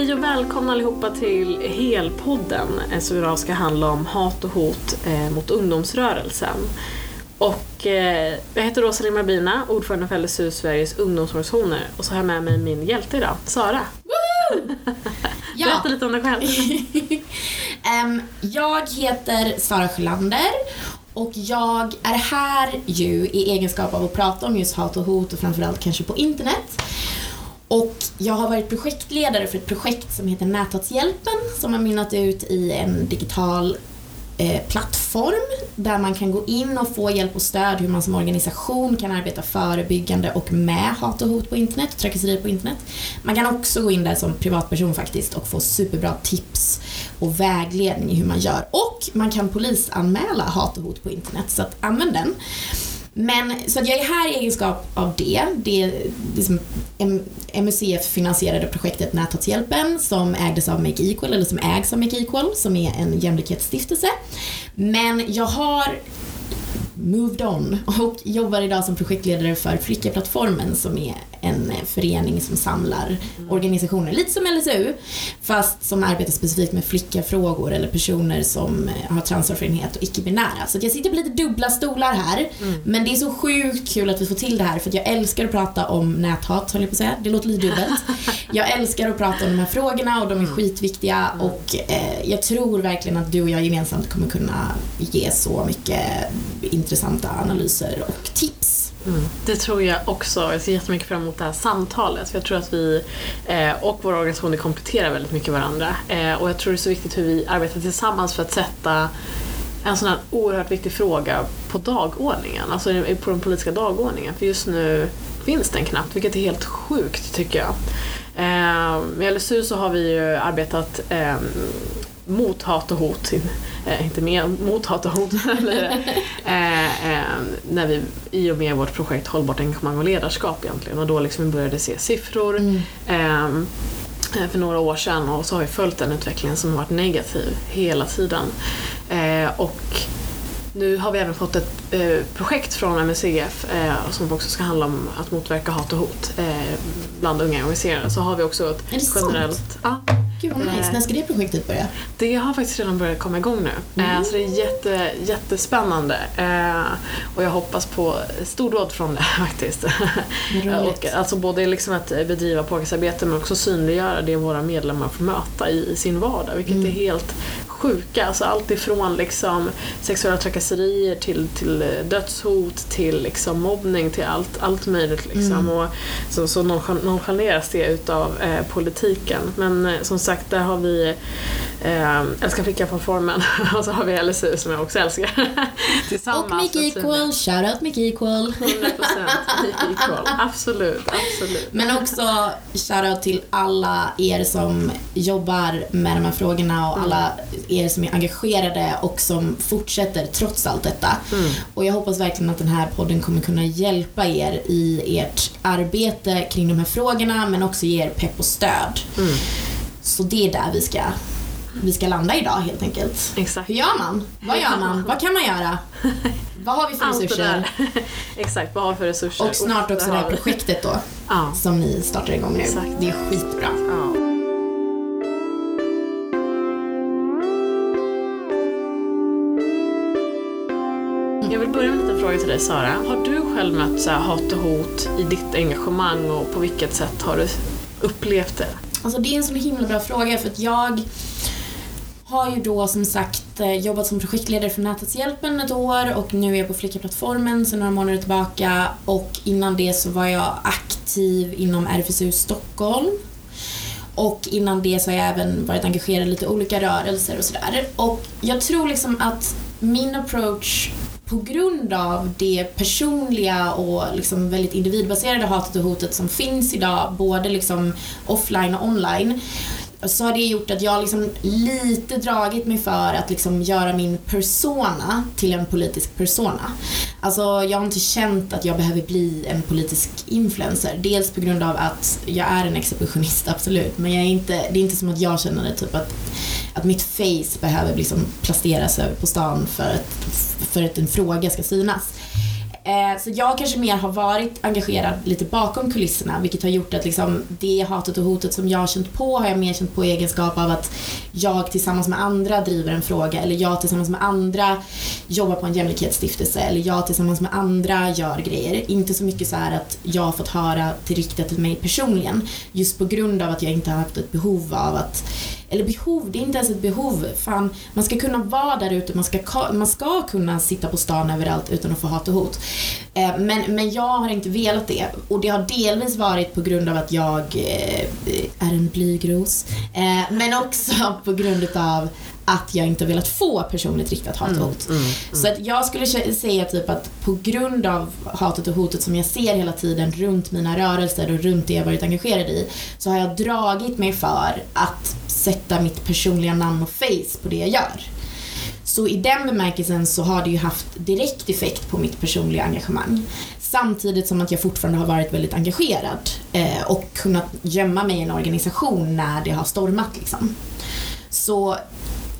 Hej och välkomna allihopa till Helpodden eh, som idag ska handla om hat och hot eh, mot ungdomsrörelsen. Och eh, jag heter Rosa Marbina, ordförande för LSU Sveriges ungdomsorganisationer och så har jag med mig min hjälte idag, Sara. Ja. Berätta lite om dig själv. Em, jag heter Sara Sjölander och jag är här ju i egenskap av att prata om just hat och hot och framförallt kanske på internet. Och jag har varit projektledare för ett projekt som heter Näthatshjälpen som har mynnat ut i en digital eh, plattform där man kan gå in och få hjälp och stöd hur man som organisation kan arbeta förebyggande och med hat och hot på internet, trakasserier på internet. Man kan också gå in där som privatperson faktiskt och få superbra tips och vägledning i hur man gör. Och man kan polisanmäla hat och hot på internet, så att använd den. Men, så att jag är här i egenskap av det. Det är liksom MUCF finansierade projektet Näthatshjälpen som ägdes av Make Equal, eller som ägs av Make Equal, som är en jämlikhetsstiftelse. Men jag har moved on och jobbar idag som projektledare för Flickaplattformen som är en förening som samlar organisationer, lite som LSU, fast som arbetar specifikt med flickafrågor eller personer som eh, har transerfarenhet och icke-binära. Så jag sitter på lite dubbla stolar här, men det är så sjukt kul att vi får till det här för att jag älskar att prata om näthat, höll jag på att säga. Det låter lite dubbelt. Jag älskar att prata om de här frågorna och de är skitviktiga och eh, jag tror verkligen att du och jag gemensamt kommer kunna ge så mycket intressanta analyser och tips. Mm. Det tror jag också. Jag ser jättemycket fram emot det här samtalet. För jag tror att vi eh, och våra organisationer kompletterar väldigt mycket varandra. Eh, och jag tror det är så viktigt hur vi arbetar tillsammans för att sätta en sån här oerhört viktig fråga på dagordningen, alltså på den politiska dagordningen. För just nu finns den knappt, vilket är helt sjukt tycker jag. Eh, med LSU så har vi ju arbetat eh, mot hat och hot, eh, inte med, mot hat och hot. Eh, eh, när vi, I och med vårt projekt Hållbart engagemang och ledarskap egentligen och då liksom vi började se siffror eh, för några år sedan och så har vi följt den utvecklingen som har varit negativ hela tiden. Eh, och nu har vi även fått ett eh, projekt från MUCF eh, som också ska handla om att motverka hat och hot bland unga organiserade. Så har vi också ett sant? generellt... Ja, Gud vad nice. När ska det projektet börja? det har faktiskt redan börjat komma igång nu. Eh, så det är jätte, jättespännande. Eh, och jag hoppas på stordåd från det faktiskt. Och, alltså både liksom att bedriva påverkansarbete men också synliggöra det våra medlemmar får möta i, i sin vardag. Vilket är helt sjuka. Alltså allt ifrån liksom sexuella trakasserier till, till eh, dödshot till liksom mobbning till allt, allt möjligt. Liksom. Och så, så nonchal- nonchaleras det utav eh, politiken. Men eh, som sagt, där har vi eh, Älskar flickan-plattformen och så har vi LSU som jag också älskar. Tillsammans. Och Make Equal, shoutout Make Equal. 100% equal. Absolut, absolut. Men också shoutout till alla er som jobbar med de här frågorna och alla er som är engagerade och som fortsätter trots allt detta. Och jag hoppas verkligen att den här podden kommer kunna hjälpa er i ert arbete kring de här frågorna men också ge er pepp och stöd. Så det är där vi ska, vi ska landa idag helt enkelt. Exakt. Hur gör man? Vad gör man? Vad kan man göra? Vad har vi för Allt resurser? Exakt, vad har vi för resurser? Och snart också det här projektet då, Ja. som ni startar igång nu. Exakt. Det är skitbra. ja. Jag vill börja med en liten fråga till dig Sara. Har du själv mött så här hat och hot i ditt engagemang och på vilket sätt har du upplevt det? Alltså det är en så himla bra fråga för att jag har ju då som sagt eh, jobbat som projektledare för Näthatshjälpen ett år och nu är jag på Flickaplattformen sedan några månader tillbaka och innan det så var jag aktiv inom RFSU Stockholm och innan det så har jag även varit engagerad i lite olika rörelser och sådär. Och jag tror liksom att min approach på grund av det personliga och liksom väldigt individbaserade hatet och hotet som finns idag, både liksom offline och online, så har det gjort att jag liksom lite dragit mig för att liksom göra min persona till en politisk persona. Alltså jag har inte känt att jag behöver bli en politisk influencer. Dels på grund av att jag är en exhibitionist, absolut. Men jag är inte, det är inte som att jag känner det, typ att, att mitt face behöver liksom placeras över på stan för att, för att en fråga ska synas. Eh, så jag kanske mer har varit engagerad lite bakom kulisserna vilket har gjort att liksom det hatet och hotet som jag har känt på har jag mer känt på i egenskap av att jag tillsammans med andra driver en fråga eller jag tillsammans med andra jobbar på en jämlikhetsstiftelse eller jag tillsammans med andra gör grejer. Inte så mycket så här att jag har fått höra till riktat till mig personligen just på grund av att jag inte har haft ett behov av att eller behov, det är inte ens ett behov. Fan, man ska kunna vara där ute, man ska, man ska kunna sitta på stan överallt utan att få hat och hot. Eh, men, men jag har inte velat det och det har delvis varit på grund av att jag eh, är en blygros. Eh, men också på grund av att jag inte velat få personligt riktat hat och mm, hot. Mm, mm, mm. Så att jag skulle säga typ att på grund av hatet och hotet som jag ser hela tiden runt mina rörelser och runt det jag varit engagerad i så har jag dragit mig för att sätta mitt personliga namn och face på det jag gör. Så i den bemärkelsen så har det ju haft direkt effekt på mitt personliga engagemang. Samtidigt som att jag fortfarande har varit väldigt engagerad eh, och kunnat gömma mig i en organisation när det har stormat. Liksom. Så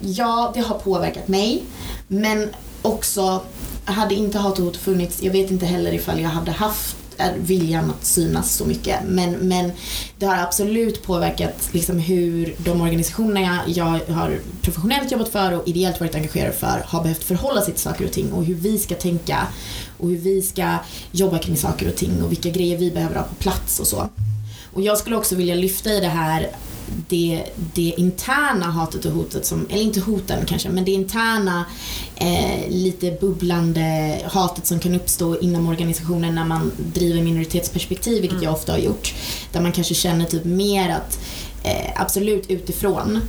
ja, det har påverkat mig. Men också, hade inte hat och hot funnits, jag vet inte heller ifall jag hade haft viljan att synas så mycket. Men, men det har absolut påverkat liksom hur de organisationerna jag har professionellt jobbat för och ideellt varit engagerad för har behövt förhålla sig till saker och ting och hur vi ska tänka och hur vi ska jobba kring saker och ting och vilka grejer vi behöver ha på plats och så. Och jag skulle också vilja lyfta i det här det, det interna hatet och hotet, som, eller inte hoten kanske, men det interna eh, lite bubblande hatet som kan uppstå inom organisationen när man driver minoritetsperspektiv, vilket mm. jag ofta har gjort. Där man kanske känner typ mer att, eh, absolut utifrån,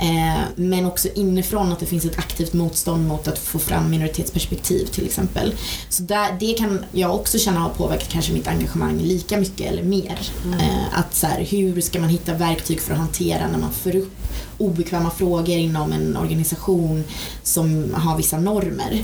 Eh, men också inifrån att det finns ett aktivt motstånd mot att få fram minoritetsperspektiv till exempel. Så där, det kan jag också känna har påverkat kanske mitt engagemang lika mycket eller mer. Mm. Eh, att så här, hur ska man hitta verktyg för att hantera när man får upp obekväma frågor inom en organisation som har vissa normer.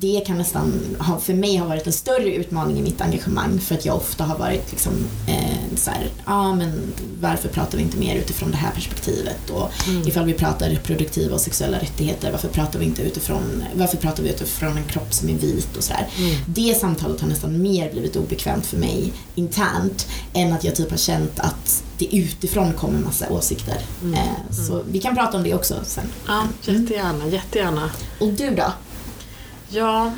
Det kan nästan ha, för mig ha varit en större utmaning i mitt engagemang för att jag ofta har varit liksom eh, så här, ah, men varför pratar vi inte mer utifrån det här perspektivet och mm. ifall vi pratar reproduktiva och sexuella rättigheter, varför pratar vi inte utifrån, varför pratar vi utifrån en kropp som är vit och sådär. Mm. Det samtalet har nästan mer blivit obekvämt för mig internt än att jag typ har känt att det utifrån kommer massa åsikter. Mm. Eh, så mm. vi kan prata om det också sen. Ja, jättegärna, jättegärna. Och du då? Ja,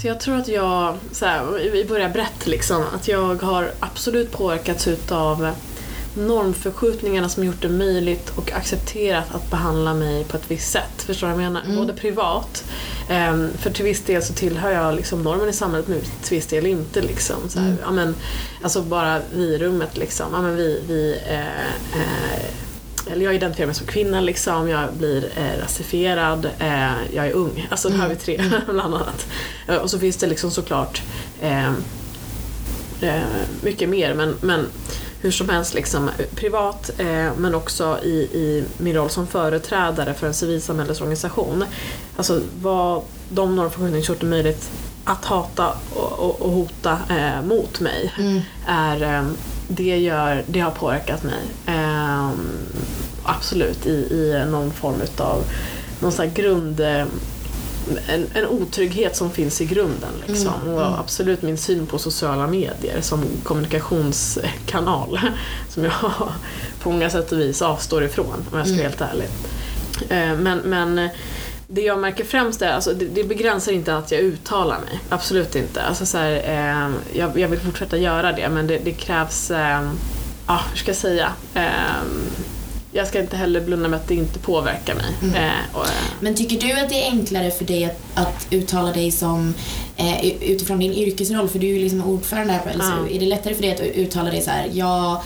så jag tror att jag, så här, vi börjar brett liksom, att jag har absolut påverkats utav normförskjutningarna som gjort det möjligt och accepterat att behandla mig på ett visst sätt. Förstår du vad jag menar? Mm. Både privat, um, för till viss del så tillhör jag liksom normen i samhället men till viss del inte. Liksom. Så här, mm. ja, men, alltså bara vi i rummet liksom. Ja, men vi, vi eh, eh, eller jag identifierar mig som kvinna, liksom, jag blir eh, rasifierad, eh, jag är ung. Alltså mm. här har vi tre mm. bland annat. Eh, och så finns det liksom såklart eh, eh, mycket mer men, men hur som helst liksom, privat eh, men också i, i min roll som företrädare för en civilsamhällesorganisation. Alltså vad de normförskjutningarna gjort det möjligt att hata och, och, och hota eh, mot mig mm. är eh, det, gör, det har påverkat mig. Eh, absolut i, i någon form av någon sån grund en, en otrygghet som finns i grunden. Liksom. Mm, och mm. absolut min syn på sociala medier som kommunikationskanal som jag på många sätt och vis avstår ifrån om jag ska vara mm. helt ärlig. Eh, men, men det jag märker främst är, alltså, det, det begränsar inte att jag uttalar mig. Absolut inte. Alltså, så här, eh, jag, jag, vill fortsätta göra det men det, det krävs, eh, ah, hur ska jag säga, eh, jag ska inte heller blunda med att det inte påverkar mig. Mm. Eh, och, eh. Men tycker du att det är enklare för dig att, att uttala dig som eh, utifrån din yrkesroll, för du är ju liksom ordförande här på LSU. Mm. Är det lättare för dig att uttala dig så här, ja,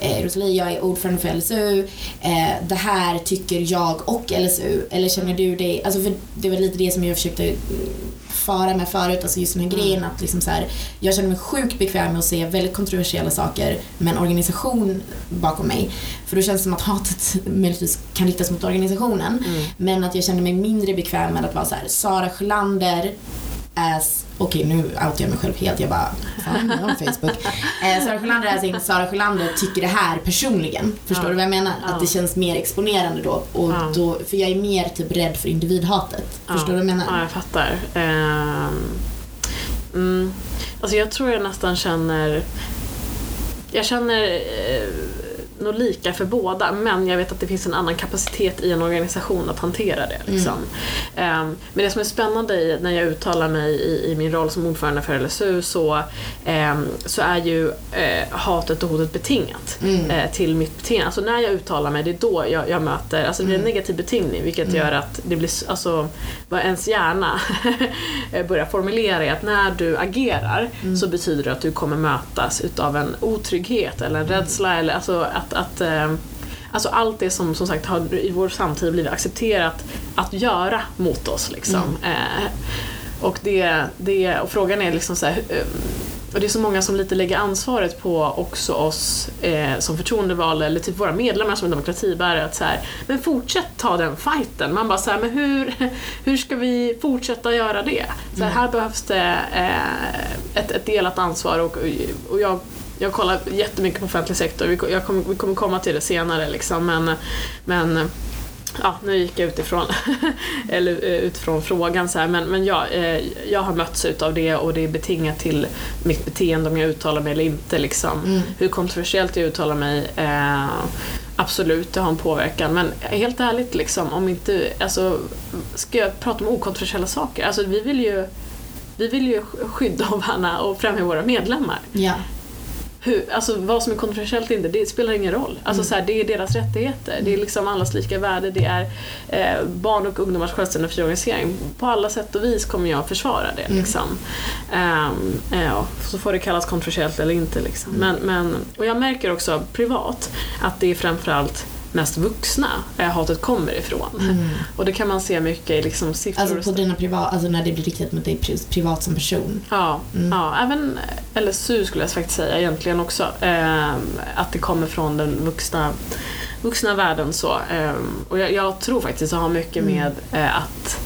eh, Rosalie, jag är ordförande för LSU, eh, det här tycker jag och LSU. Eller känner du dig, alltså för det var lite det som jag försökte fara med förut, alltså just den här mm. grejen att liksom så här, jag känner mig sjukt bekväm med att se väldigt kontroversiella saker med en organisation bakom mig. För då känns det som att hatet möjligtvis kan riktas mot organisationen. Mm. Men att jag känner mig mindre bekväm med att vara så här, Sara Sjölander as, okej okay, nu outar jag mig själv helt, jag bara, fan jag har Facebook. Eh, Sara Sjölander as in, Sara Sjölander tycker det här personligen. Förstår ja. du vad jag menar? Ja. Att det känns mer exponerande då. Och ja. då. För jag är mer typ rädd för individhatet. Förstår du vad jag menar? Ja, jag fattar. Um, mm. Alltså jag tror jag nästan känner jag känner eh, nog lika för båda men jag vet att det finns en annan kapacitet i en organisation att hantera det. Liksom. Mm. Um, men det som är spännande i, när jag uttalar mig i, i min roll som ordförande för LSU så, um, så är ju uh, hatet och hotet betingat mm. uh, till mitt beteende. Alltså när jag uttalar mig, det är då jag, jag möter, alltså det blir en mm. negativ betingning vilket mm. gör att det blir, alltså vad ens hjärna börjar formulera är att när du agerar mm. så betyder det att du kommer mötas utav en otrygghet eller en mm. rädsla eller alltså att att, att eh, Alltså allt det som som sagt har i vår samtid blivit accepterat att göra mot oss. Liksom. Mm. Eh, och, det, det, och frågan är liksom så här, eh, och det är så många som lite lägger ansvaret på också oss eh, som förtroendevalda eller typ våra medlemmar som demokratibärare att så här, men fortsätt ta den fighten. Man bara så här, men hur, hur ska vi fortsätta göra det? Så här, mm. här behövs det eh, ett, ett delat ansvar och, och jag jag kollar jättemycket på offentlig sektor, vi, jag kommer, vi kommer komma till det senare liksom, men, men ja, nu gick jag utifrån, eller eh, utifrån frågan så här, men, men ja, eh, jag har mötts utav det och det är betingat till mitt beteende om jag uttalar mig eller inte. Liksom. Mm. Hur kontroversiellt jag uttalar mig, eh, absolut det har en påverkan men helt ärligt liksom, om inte, alltså, ska jag prata om okontroversiella saker? Alltså vi vill ju vi vill ju skydda och värna och främja våra medlemmar. Ja hur, alltså vad som är kontroversiellt inte, det spelar ingen roll. Alltså, mm. så här, det är deras rättigheter, det är mm. liksom allas lika värde, det är eh, barn och ungdomars självständiga fria organisering. På alla sätt och vis kommer jag försvara det. Mm. Liksom. Um, ja, så får det kallas kontroversiellt eller inte. Liksom. Mm. Men, men, och jag märker också privat att det är framförallt mest vuxna hatet kommer ifrån. Mm. Och det kan man se mycket i liksom siffror. Alltså på dina privat, alltså när det blir riktat mot dig privat som person? Ja, mm. ja även LSU skulle jag faktiskt säga egentligen också. Eh, att det kommer från den vuxna, vuxna världen så. Eh, och jag, jag, tror faktiskt att det har mycket mm. med eh, att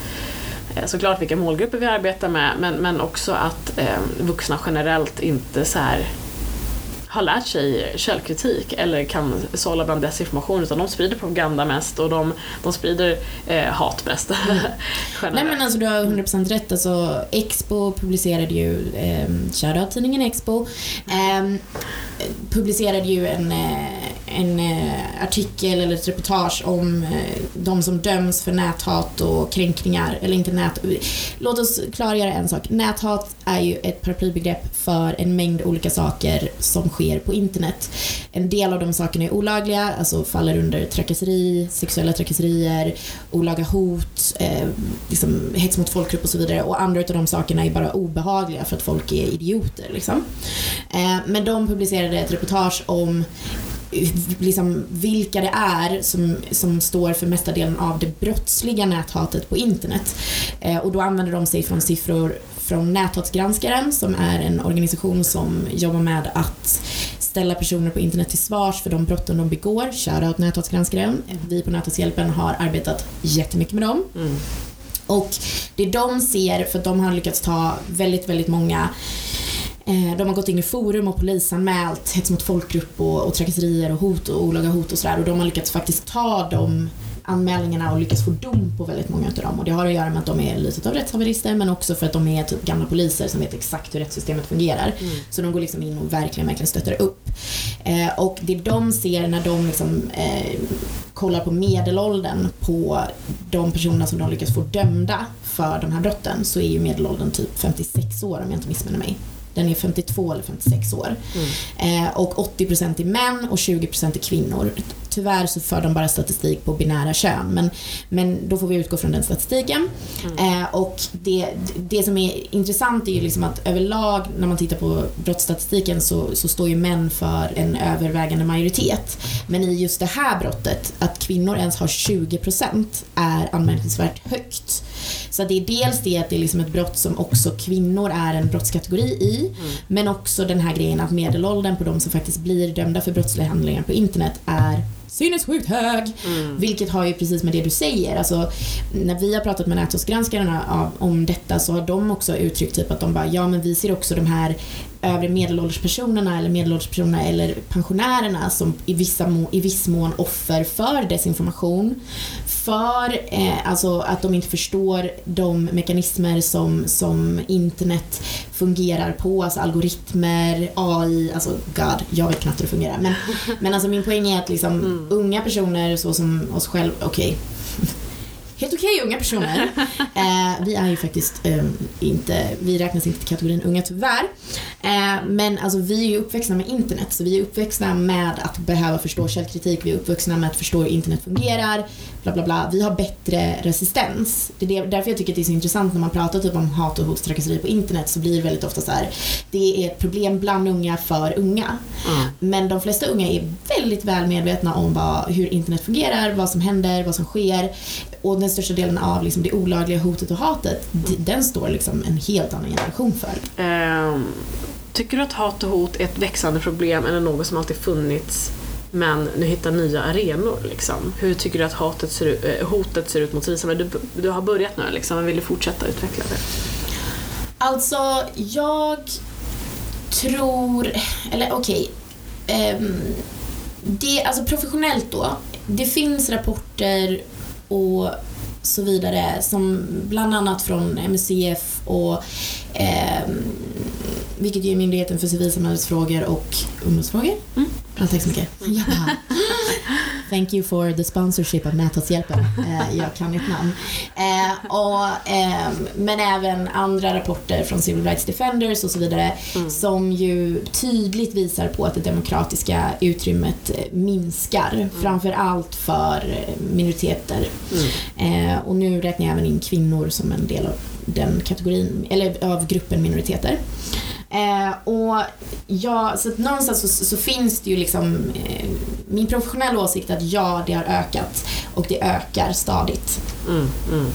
eh, såklart vilka målgrupper vi arbetar med men, men också att eh, vuxna generellt inte så här har lärt sig källkritik eller kan sålla bland desinformation utan de sprider propaganda mest och de, de sprider eh, hat mest. Mm. Nej men alltså du har 100% rätt. Alltså, Expo publicerade ju, eh, shoutout-tidningen Expo, eh, publicerade ju en, eh, en eh, artikel eller ett reportage om eh, de som döms för näthat och kränkningar, eller inte nät... Låt oss klargöra en sak. Näthat är ju ett paraplybegrepp för en mängd olika saker som sker på internet. En del av de sakerna är olagliga, alltså faller under trakasseri, sexuella trakasserier, olaga hot, eh, liksom hets mot folkgrupp och så vidare. Och andra av de sakerna är bara obehagliga för att folk är idioter. Liksom. Eh, men de publicerade ett reportage om liksom vilka det är som, som står för mesta delen av det brottsliga näthatet på internet. Eh, och då använder de sig från siffror från Näthatsgranskaren som är en organisation som jobbar med att ställa personer på internet till svars för de brotten de begår. Shoutout Näthatsgranskaren. Vi på Näthatshjälpen har arbetat jättemycket med dem. Mm. Och det de ser, för de har lyckats ta väldigt, väldigt många eh, de har gått in i forum och polisanmält hets mot folkgrupp och, och trakasserier och hot och olaga hot och sådär och de har lyckats faktiskt ta de anmälningarna och lyckats få dom på väldigt många av dem. Och det har att göra med att de är lite av rättshaverister men också för att de är typ gamla poliser som vet exakt hur rättssystemet fungerar. Mm. Så de går liksom in och verkligen, verkligen stöttar upp. Eh, och det de ser när de liksom, eh, kollar på medelåldern på de personerna som de lyckas få dömda för de här brotten så är ju medelåldern typ 56 år om jag inte missminner mig. Den är 52 eller 56 år. Mm. Eh, och 80% är män och 20% är kvinnor. Tyvärr så för de bara statistik på binära kön men, men då får vi utgå från den statistiken. Mm. Eh, och det, det som är intressant är ju liksom att överlag när man tittar på brottsstatistiken så, så står ju män för en övervägande majoritet. Men i just det här brottet, att kvinnor ens har 20% är anmärkningsvärt högt. Så det är dels det att det är liksom ett brott som också kvinnor är en brottskategori i, mm. men också den här grejen att medelåldern på de som faktiskt blir dömda för brottsliga handlingar på internet är sinnessjukt hög. Mm. Vilket har ju precis med det du säger. Alltså, när vi har pratat med nätverksgranskarna om detta så har de också uttryckt typ att de bara, ja men vi ser också de här övre medelålderspersonerna eller medelålderspersonerna eller pensionärerna som i, vissa må, i viss mån offer för desinformation. För eh, alltså att de inte förstår de mekanismer som, som internet fungerar på, alltså algoritmer, AI, alltså god, jag vet knappt hur det fungerar. Men, men alltså min poäng är att liksom mm. unga personer så som oss själva, okej, okay helt okej okay, unga personer. Eh, vi är ju faktiskt eh, inte, vi räknas inte till kategorin unga tyvärr. Eh, men alltså vi är ju uppväxta med internet så vi är uppväxta med att behöva förstå källkritik, vi är uppvuxna med att förstå hur internet fungerar, bla bla bla. Vi har bättre resistens. Det är därför jag tycker att det är så intressant när man pratar typ om hat och hot på internet så blir det väldigt ofta så här, det är ett problem bland unga för unga. Mm. Men de flesta unga är väldigt väl medvetna om vad, hur internet fungerar, vad som händer, vad som sker och den största delen av liksom, det olagliga hotet och hatet, den står liksom en helt annan generation för. Um, tycker du att hat och hot är ett växande problem eller något som alltid funnits men nu hittar nya arenor. Liksom. Hur tycker du att hatet ser, äh, hotet ser ut mot Israel? Du, du har börjat nu, liksom, men vill du fortsätta utveckla det? Alltså, jag tror, eller okej, okay, um, det, alltså professionellt då, det finns rapporter och så vidare som bland annat från MUCF och eh, vilket ju är Myndigheten för civilsamhällesfrågor och ungdomsfrågor. Mm. Ja, tack så mycket. Ja. Thank you for the sponsorship av Näthatshjälpen. Eh, jag kan mitt namn. Eh, och, eh, men även andra rapporter från Civil Rights Defenders och så vidare mm. som ju tydligt visar på att det demokratiska utrymmet minskar. Mm. Framför allt för minoriteter. Mm. Eh, och nu räknar jag även in kvinnor som en del av den kategorin, eller av gruppen minoriteter. Eh, och ja, så att någonstans så, så, finns det ju liksom, eh, min professionella åsikt att ja, det har ökat och det ökar stadigt. Mm, mm.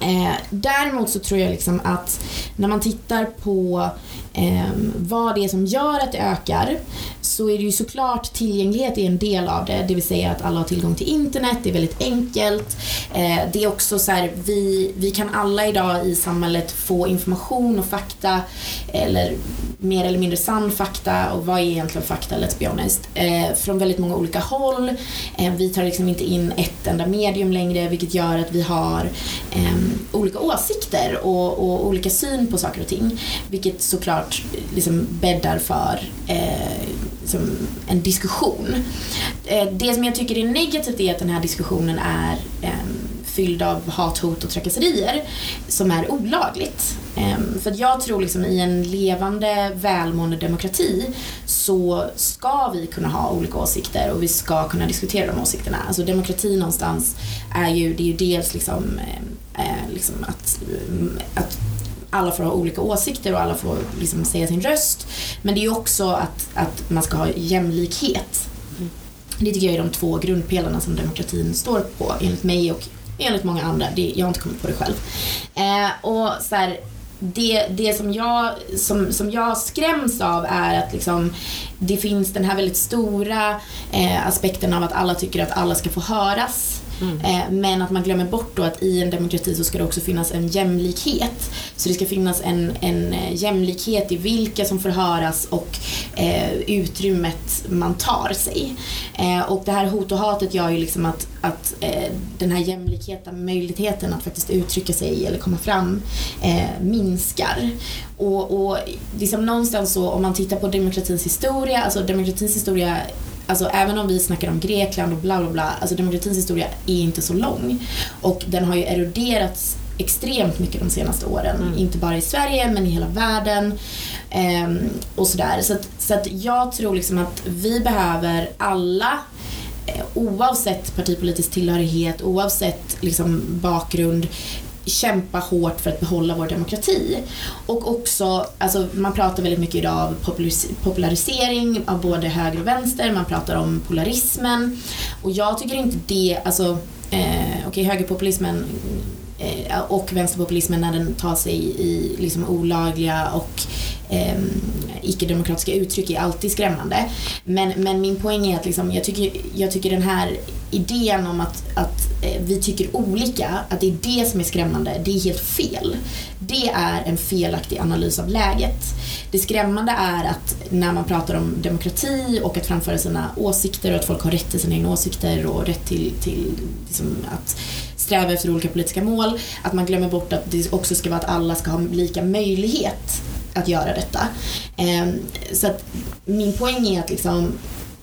Eh, däremot så tror jag liksom att när man tittar på eh, vad det är som gör att det ökar så är det ju såklart tillgänglighet är en del av det, det vill säga att alla har tillgång till internet, det är väldigt enkelt. Eh, det är också så här, vi, vi kan alla idag i samhället få information och fakta eller mer eller mindre sann fakta och vad är egentligen fakta, let's be honest, eh, från väldigt många olika håll. Eh, vi tar liksom inte in ett enda medium längre vilket gör att vi har eh, olika åsikter och, och, olika syn på saker och ting. Vilket såklart liksom bäddar för eh, liksom en diskussion. Eh, det som jag tycker är negativt är att den här diskussionen är ehm, fylld av hat, hot och trakasserier som är olagligt. Ehm, för jag tror liksom i en levande, välmående demokrati så ska vi kunna ha olika åsikter och vi ska kunna diskutera de åsikterna. Alltså demokrati någonstans är ju, det är ju dels liksom, eh, liksom att, att alla får ha olika åsikter och alla får liksom säga sin röst. Men det är också att, att man ska ha jämlikhet. Det tycker jag är de två grundpelarna som demokratin står på enligt mig och enligt många andra. Det, jag har inte kommit på det själv. Eh, och så här, det, det som, jag, som, som jag skräms av är att liksom, det finns den här väldigt stora eh, aspekten av att alla tycker att alla ska få höras. Mm. Eh, men att man glömmer bort då att i en demokrati så ska det också finnas en jämlikhet. Så det ska finnas en, en eh, jämlikhet i vilka som får höras och eh, utrymmet man tar sig. Eh, och det här hot och hatet gör ju liksom att, att eh, den här jämlikheten, möjligheten att faktiskt uttrycka sig eller komma fram eh, minskar. Och, och liksom någonstans så om man tittar på demokratins historia, alltså demokratins historia Alltså även om vi snackar om Grekland och bla bla bla, alltså demokratins historia är inte så lång. Och den har ju eroderats extremt mycket de senaste åren. Mm. Inte bara i Sverige men i hela världen. Um, och sådär. Så, att, så att jag tror liksom att vi behöver alla eh, oavsett partipolitisk tillhörighet, oavsett liksom bakgrund, kämpa hårt för att behålla vår demokrati. Och också, alltså man pratar väldigt mycket idag om popularisering av både höger och vänster, man pratar om polarismen. Och jag tycker inte det, alltså eh, okej okay, högerpopulismen eh, och vänsterpopulismen när den tar sig i liksom olagliga och eh, icke-demokratiska uttryck är alltid skrämmande. Men, men min poäng är att liksom, jag, tycker, jag tycker den här idén om att, att eh, vi tycker olika, att det är det som är skrämmande, det är helt fel. Det är en felaktig analys av läget. Det skrämmande är att när man pratar om demokrati och att framföra sina åsikter och att folk har rätt till sina egna åsikter och rätt till, till liksom att sträva efter olika politiska mål, att man glömmer bort att det också ska vara att alla ska ha lika möjlighet att göra detta. Ehm, så att min poäng är att liksom,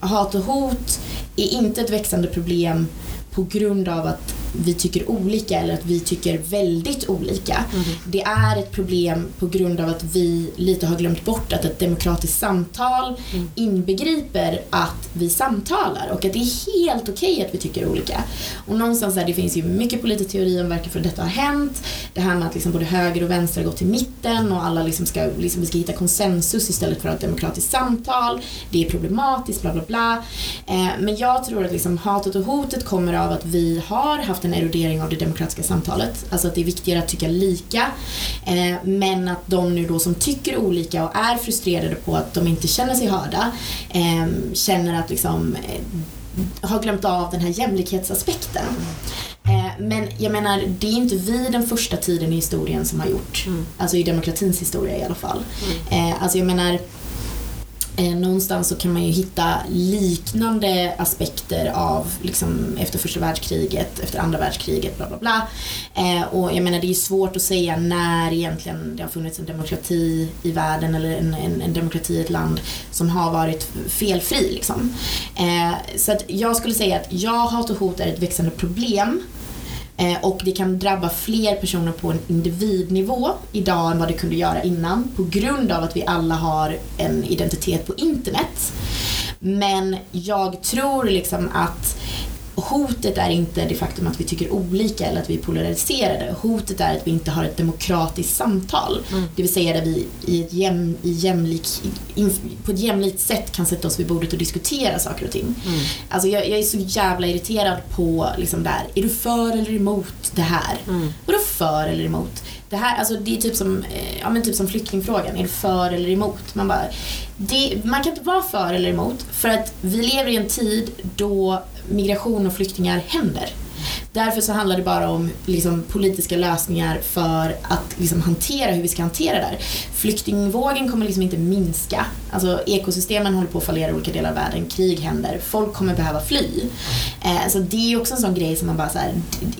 hat och hot är inte ett växande problem på grund av att vi tycker olika eller att vi tycker väldigt olika. Mm. Det är ett problem på grund av att vi lite har glömt bort att ett demokratiskt samtal mm. inbegriper att vi samtalar och att det är helt okej okay att vi tycker olika. Och någonstans där, det finns ju mycket politisk teori om varför detta har hänt. Det här med att liksom både höger och vänster har gått till mitten och alla liksom ska, liksom, vi ska hitta konsensus istället för ett demokratiskt samtal. Det är problematiskt, bla bla bla. Eh, men jag tror att liksom hatet och hotet kommer av att vi har haft en erodering av det demokratiska samtalet. Alltså att det är viktigare att tycka lika. Eh, men att de nu då som tycker olika och är frustrerade på att de inte känner sig hörda eh, känner att liksom eh, har glömt av den här jämlikhetsaspekten. Eh, men jag menar, det är inte vi den första tiden i historien som har gjort. Mm. Alltså i demokratins historia i alla fall. Mm. Eh, alltså jag menar Eh, någonstans så kan man ju hitta liknande aspekter av liksom, efter första världskriget, efter andra världskriget, bla bla bla. Eh, och jag menar det är svårt att säga när egentligen det har funnits en demokrati i världen eller en, en, en demokrati i ett land som har varit felfri. Liksom. Eh, så att jag skulle säga att ja, hat och hot är ett växande problem Eh, och det kan drabba fler personer på en individnivå idag än vad det kunde göra innan på grund av att vi alla har en identitet på internet. Men jag tror liksom att hotet är inte det faktum att vi tycker olika eller att vi är polariserade. Hotet är att vi inte har ett demokratiskt samtal. Mm. Det vill säga där vi i ett jäm, i jämlik, in, på ett jämlikt sätt kan sätta oss vid bordet och diskutera saker och ting. Mm. Alltså jag, jag, är så jävla irriterad på liksom där, är du för eller emot det här? Mm. Vadå för eller emot? Det här, alltså det är typ som, eh, ja, men typ som flyktingfrågan, är du för eller emot? Man, bara, det, man kan inte vara för eller emot för att vi lever i en tid då migration och flyktingar händer. Därför så handlar det bara om liksom, politiska lösningar för att liksom, hantera hur vi ska hantera det här. Flyktingvågen kommer liksom inte minska. Alltså, ekosystemen håller på att fallera i olika delar av världen, krig händer, folk kommer behöva fly. Eh, så det är också en sån grej som man bara så här,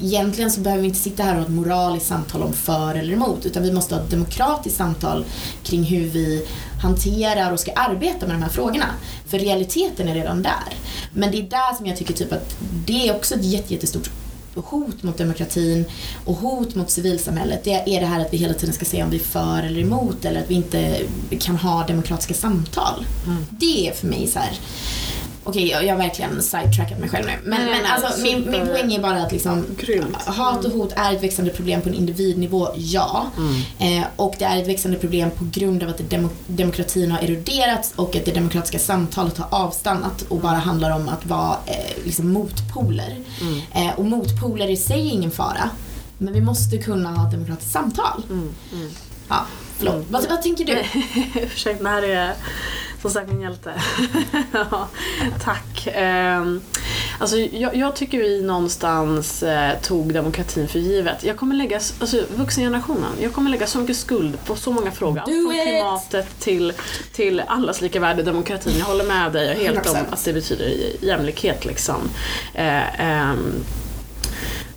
egentligen så behöver vi inte sitta här och ha ett moraliskt samtal om för eller emot, utan vi måste ha ett demokratiskt samtal kring hur vi hanterar och ska arbeta med de här frågorna. För realiteten är redan där. Men det är där som jag tycker typ att det är också ett jättestort hot mot demokratin och hot mot civilsamhället, det är det här att vi hela tiden ska säga om vi är för eller emot eller att vi inte kan ha demokratiska samtal. Mm. Det är för mig så här Okej, okay, jag har verkligen sidetrackat mig själv nu. Men, Nej, men alltså, min, min poäng är bara att liksom, hat och hot är ett växande problem på en individnivå, ja. Mm. Eh, och det är ett växande problem på grund av att demo demokratin har eroderats och att det demokratiska samtalet har avstannat och bara handlar om att vara eh, liksom motpoler. Mm. Eh, och motpoler i sig är ingen fara. Men vi måste kunna ha ett demokratiskt samtal. Mm. mm. Ja, förlåt. Mm. Vad, vad tänker du? Ursäkta, det här är som sagt min hjälte. ja, tack. Um, alltså, jag, jag, tycker vi någonstans eh, tog demokratin för givet. Jag kommer lägga, alltså vuxengenerationen, jag kommer lägga så mycket skuld på så många frågor. Från klimatet till, till allas lika värde i demokratin. Jag håller med dig helt 100%. om att det betyder jämlikhet liksom. Eh, um,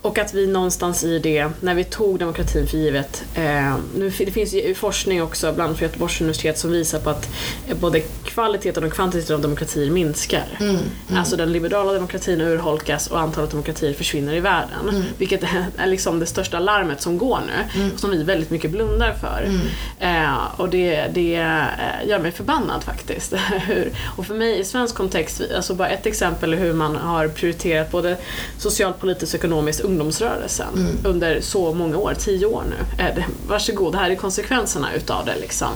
och att vi någonstans i det, när vi tog demokratin för givet, eh, nu, det finns ju forskning också, bland annat från Göteborgs universitet, som visar på att eh, både kvaliteten och kvantiteten av demokratier minskar. Mm, mm. Alltså den liberala demokratin urholkas och antalet demokratier försvinner i världen. Mm. Vilket är liksom det största larmet som går nu, mm. som vi väldigt mycket blundar för. Mm. Eh, och det, det eh, gör mig förbannad faktiskt. och för mig i svensk kontext, alltså bara ett exempel hur man har prioriterat både socialt, politiskt och ekonomiskt ungdomsrörelsen mm. under så många år, tio år nu. Eh, varsågod, här är konsekvenserna utav det. Liksom.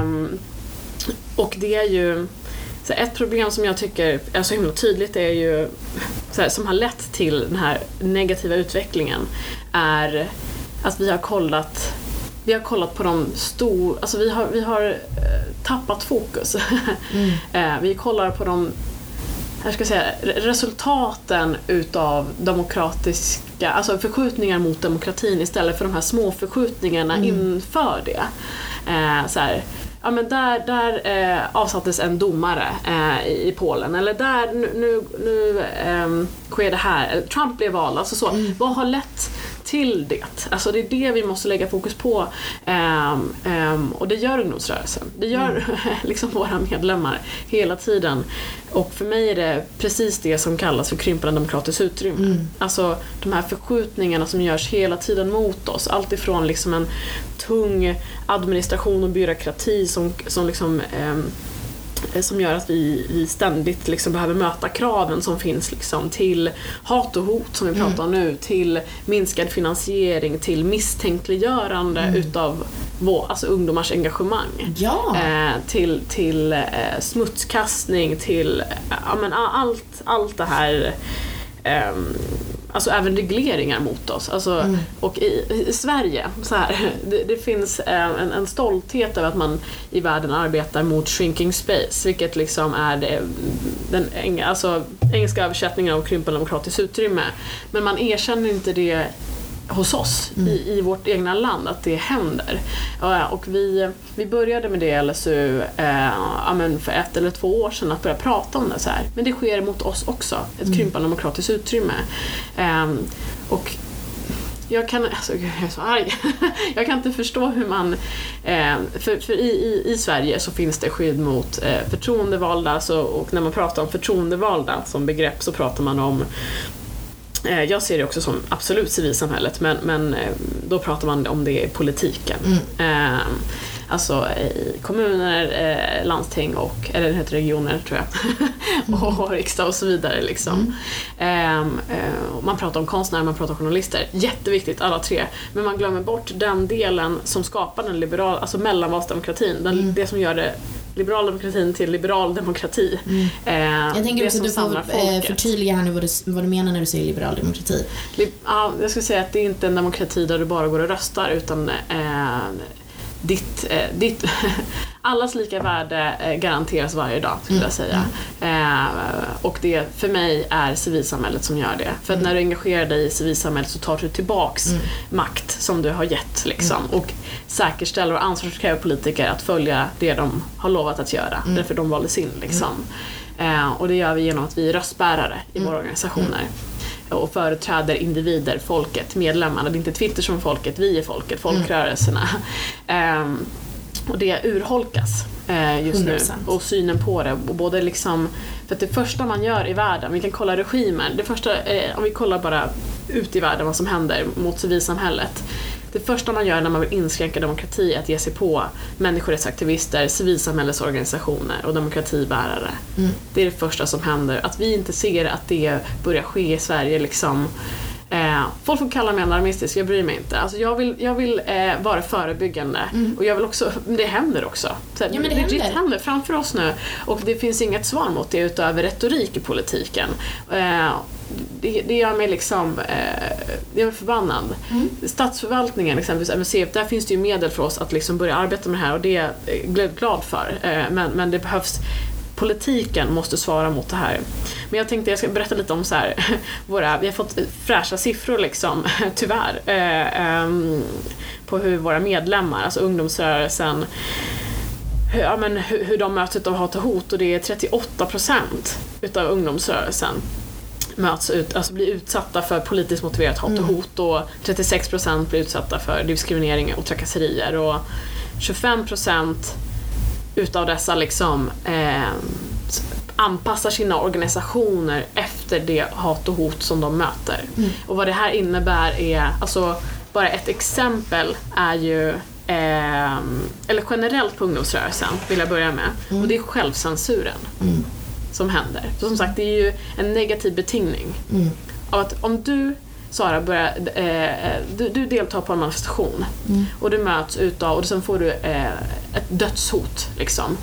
Um, och det är ju så ett problem som jag tycker är så himla tydligt är ju, här, som har lett till den här negativa utvecklingen, är att vi har kollat vi har kollat på de stora, alltså vi har, vi har eh, tappat fokus. Mm. Eh, vi kollar på de jag ska säga, resultaten utav demokratiska, alltså förskjutningar mot demokratin istället för de här små förskjutningarna Mm. inför det. Eh, så här, ja men där, där eh, avsattes en domare eh, i i Polen eller där nu, nu, nu ehm, sker det här, Trump blev vald, alltså så. Mm. Vad har lett till det? Alltså det är det vi måste lägga fokus på Ehm, ehm, och det gör ungdomsrörelsen. Det gör Mm. liksom våra medlemmar hela tiden. Och för mig är det precis det som kallas för krympande demokratiskt utrymme. Mm. Alltså de här förskjutningarna som görs hela tiden mot oss. Allt ifrån liksom en tung administration och byråkrati som, som liksom eh, som gör att vi, vi ständigt liksom behöver möta kraven som finns liksom, till hat och hot som vi pratar om nu, till minskad finansiering, till misstänkliggörande utav vår, alltså ungdomars engagemang. Ja. Eh, till till eh, smutskastning, till eh, ja, men, allt, allt det här ehm, Alltså även regleringar mot oss. Alltså, Mm. Och i, i Sverige, så här, det, det finns eh, en, en stolthet över att man i världen arbetar mot shrinking space, vilket liksom är det, den eng, alltså, engelska översättningen av krympande demokratiskt utrymme. Men man erkänner inte det hos oss i, i vårt egna land att det händer. Och vi, vi började med det i LSU men för ett eller två år sedan att börja prata om det så här. Men det sker mot oss också, ett krympande demokratiskt utrymme. Ehm, och jag kan, alltså, jag är så arg. jag kan inte förstå hur man... Eh, för för i, i, i Sverige så finns det skydd mot eh, förtroendevalda så, och när man pratar om förtroendevalda som begrepp så pratar man om Jag ser det också som absolut civilsamhället men, men eh, då pratar man om det i politiken. Eh, Alltså i kommuner, eh, landsting och, eller det heter regioner tror jag, och riksdag och så vidare. Liksom. Ehm, eh, man pratar om konstnärer, man pratar om journalister. Jätteviktigt alla tre. Men man glömmer bort den delen som skapar den liberala, alltså mellanvalsdemokratin. Den, Det som gör det liberal demokratin till liberal demokrati. Eh, Jag tänker också att du får eh, förtydliga här nu vad du, vad du menar när du säger liberal demokrati. Li- Ja, jag skulle säga att det är inte en demokrati där du bara går och röstar utan eh, ditt, eh, ditt allas lika värde eh, garanteras varje dag skulle jag säga. Eh, och det för mig är civilsamhället som gör det. För att när du engagerar dig i civilsamhället så tar du tillbaks makt som du har gett liksom. Och säkerställer och ansvarskräver politiker att följa det de har lovat att göra. Därför de valdes in liksom. Eh, och det gör vi genom att vi är röstbärare i våra organisationer och företräder individer, folket, medlemmarna. Det är inte Twitter som är folket, vi är folket, folkrörelserna. Ehm, och det urholkas eh, just nu. 100%. Och synen på det. Och både liksom, för att det första man gör i världen, vi kan kolla regimer, det första, eh, om vi kollar bara ut i världen vad som händer mot civilsamhället. Det första man gör när man vill inskränka demokrati är att ge sig på människorättsaktivister, civilsamhällesorganisationer och demokratibärare. Det är det första som händer. Att vi inte ser att det börjar ske i Sverige liksom Eh, folk får kalla mig alarmistisk, jag bryr mig inte. Alltså jag vill, jag vill eh, vara förebyggande och jag vill också, det händer också. Så Ja, men det legit händer. händer framför oss nu och det finns inget svar mot det utöver retorik i politiken. Eh, det, det gör mig liksom eh, mig förbannad. Statsförvaltningen exempelvis, MUCF, där finns det ju medel för oss att liksom börja arbeta med det här och det är jag glad- för. Eh, men, men det behövs Politiken måste svara mot det här. Men jag tänkte jag ska berätta lite om så här, våra, vi har fått fräscha siffror liksom, tyvärr, eh, ehm, på hur våra medlemmar, alltså ungdomsrörelsen, hur, ja, men hur, hur de möts av hat och hot och det är 38 procent utav ungdomsrörelsen möts ut, alltså blir utsatta för politiskt motiverat hat och hot och 36 procent blir utsatta för diskriminering och trakasserier och 25 procent utav dessa liksom eh, anpassar sina organisationer efter det hat och hot som de möter. Och vad det här innebär är, alltså bara ett exempel är ju eh, eller generellt på ungdomsrörelsen vill jag börja med. Och det är självcensuren som händer. Så som sagt, det är ju en negativ betingning. Av att om du Sara, börjar, eh, du, du deltar på en manifestation och du möts utav, och sen får du eh, ett dödshot. Liksom.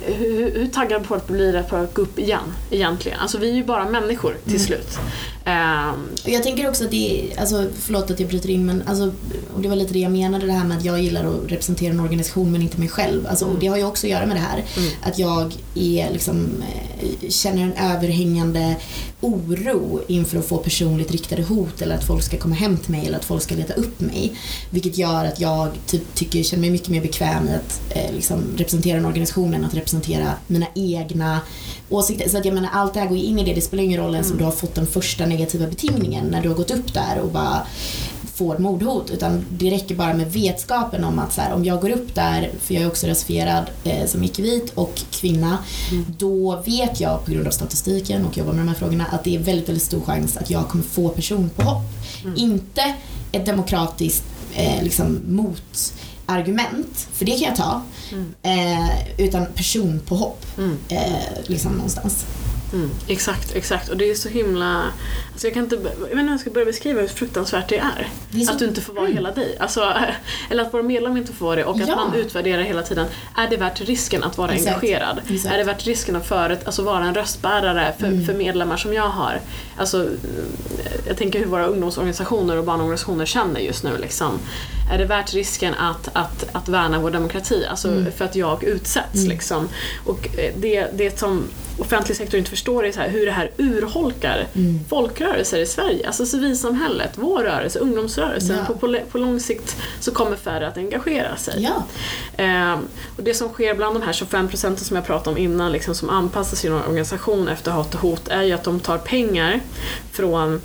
Hur, hur taggad på att bli det på att gå upp igen egentligen? Alltså vi är ju bara människor till slut. Ehm, Jag tänker också att det är, alltså, förlåt att jag bryter in men alltså, och det var lite det jag menade det här med att jag gillar att representera en organisation men inte mig själv. Alltså, och det har ju också att göra med det här. Mm. Att jag är, liksom, eh, känner en överhängande oro inför att få personligt riktade hot eller att folk ska komma hem till mig eller att folk ska leta upp mig. Vilket gör att jag typ, tycker, känner mig mycket mer bekväm i att eh, liksom, representera en organisation än att representera mina egna åsikter. Så att jag menar, allt det här går ju in i det. Det spelar ingen roll ens om du har fått den första negativa betingningen när du har gått upp där och bara får mordhot. Utan det räcker bara med vetskapen om att så här, om jag går upp där, för jag är också rasifierad eh, som icke-vit och kvinna, då vet jag på grund av statistiken och jobbar med de här frågorna att det är väldigt, väldigt stor chans att jag kommer få personpåhopp. Inte ett demokratiskt eh, liksom, motargument, för det kan jag ta, eh, utan personpåhopp eh, liksom någonstans. Mm, exakt, exakt. Och det är så himla... Alltså jag kan inte... Jag vet inte hur jag ska börja beskriva hur fruktansvärt det är. Det är så- Att du inte får vara hela dig. Alltså, eller att vara medlem inte får vara det och att Ja. man utvärderar hela tiden. Är det värt risken att vara Exakt. engagerad? Exakt. Är det värt risken att för, alltså vara en röstbärare för, Mm. för medlemmar som jag har? Alltså, jag tänker hur våra ungdomsorganisationer och barnorganisationer känner just nu. Liksom. Är det värt risken att, att, att värna vår demokrati? Alltså Mm. för att jag utsätts. Liksom. Och eh, det, det som offentlig sektor inte förstår är så här, hur det här urholkar Mm. folkrörelser i Sverige. Alltså civilsamhället, vår rörelse, ungdomsrörelsen. Ja. På, på, på lång sikt så kommer färre att engagera sig. Ja. Ehm, och det som sker bland de här 25 procenten som jag pratade om innan, liksom, som anpassar sin organisation efter hat och hot, är ju att de tar pengar från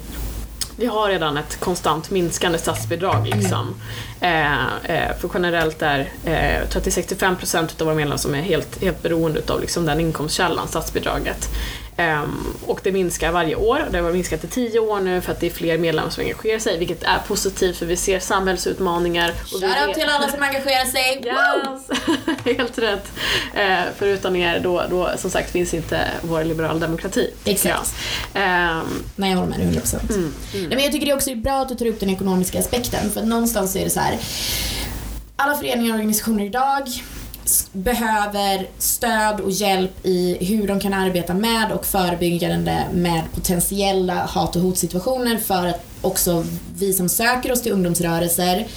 vi har redan ett konstant minskande statsbidrag. Liksom. Eh, eh, för generellt är eh, 30-65% av våra medlemmar som är helt, helt beroende av liksom, den inkomstkällan, statsbidraget. Ehm, och det minskar varje år. Det har minskat i 10 år nu för att det är fler medlemmar som engagerar sig, vilket är positivt för vi ser samhällsutmaningar. Shoutout till alla som engagerar sig. Yes! Helt rätt. Eh, för utan er då, då som sagt finns inte vår liberala demokrati. Exakt. jag. Ehm, Nej, jag håller med dig 100%. mm, Nej, men jag tycker det är också bra att du tar upp den ekonomiska aspekten för att någonstans är det så här. Alla föreningar och organisationer idag behöver stöd och hjälp i hur de kan arbeta med och förebyggande med potentiella hat och hotsituationer för att också vi som söker oss till ungdomsrörelser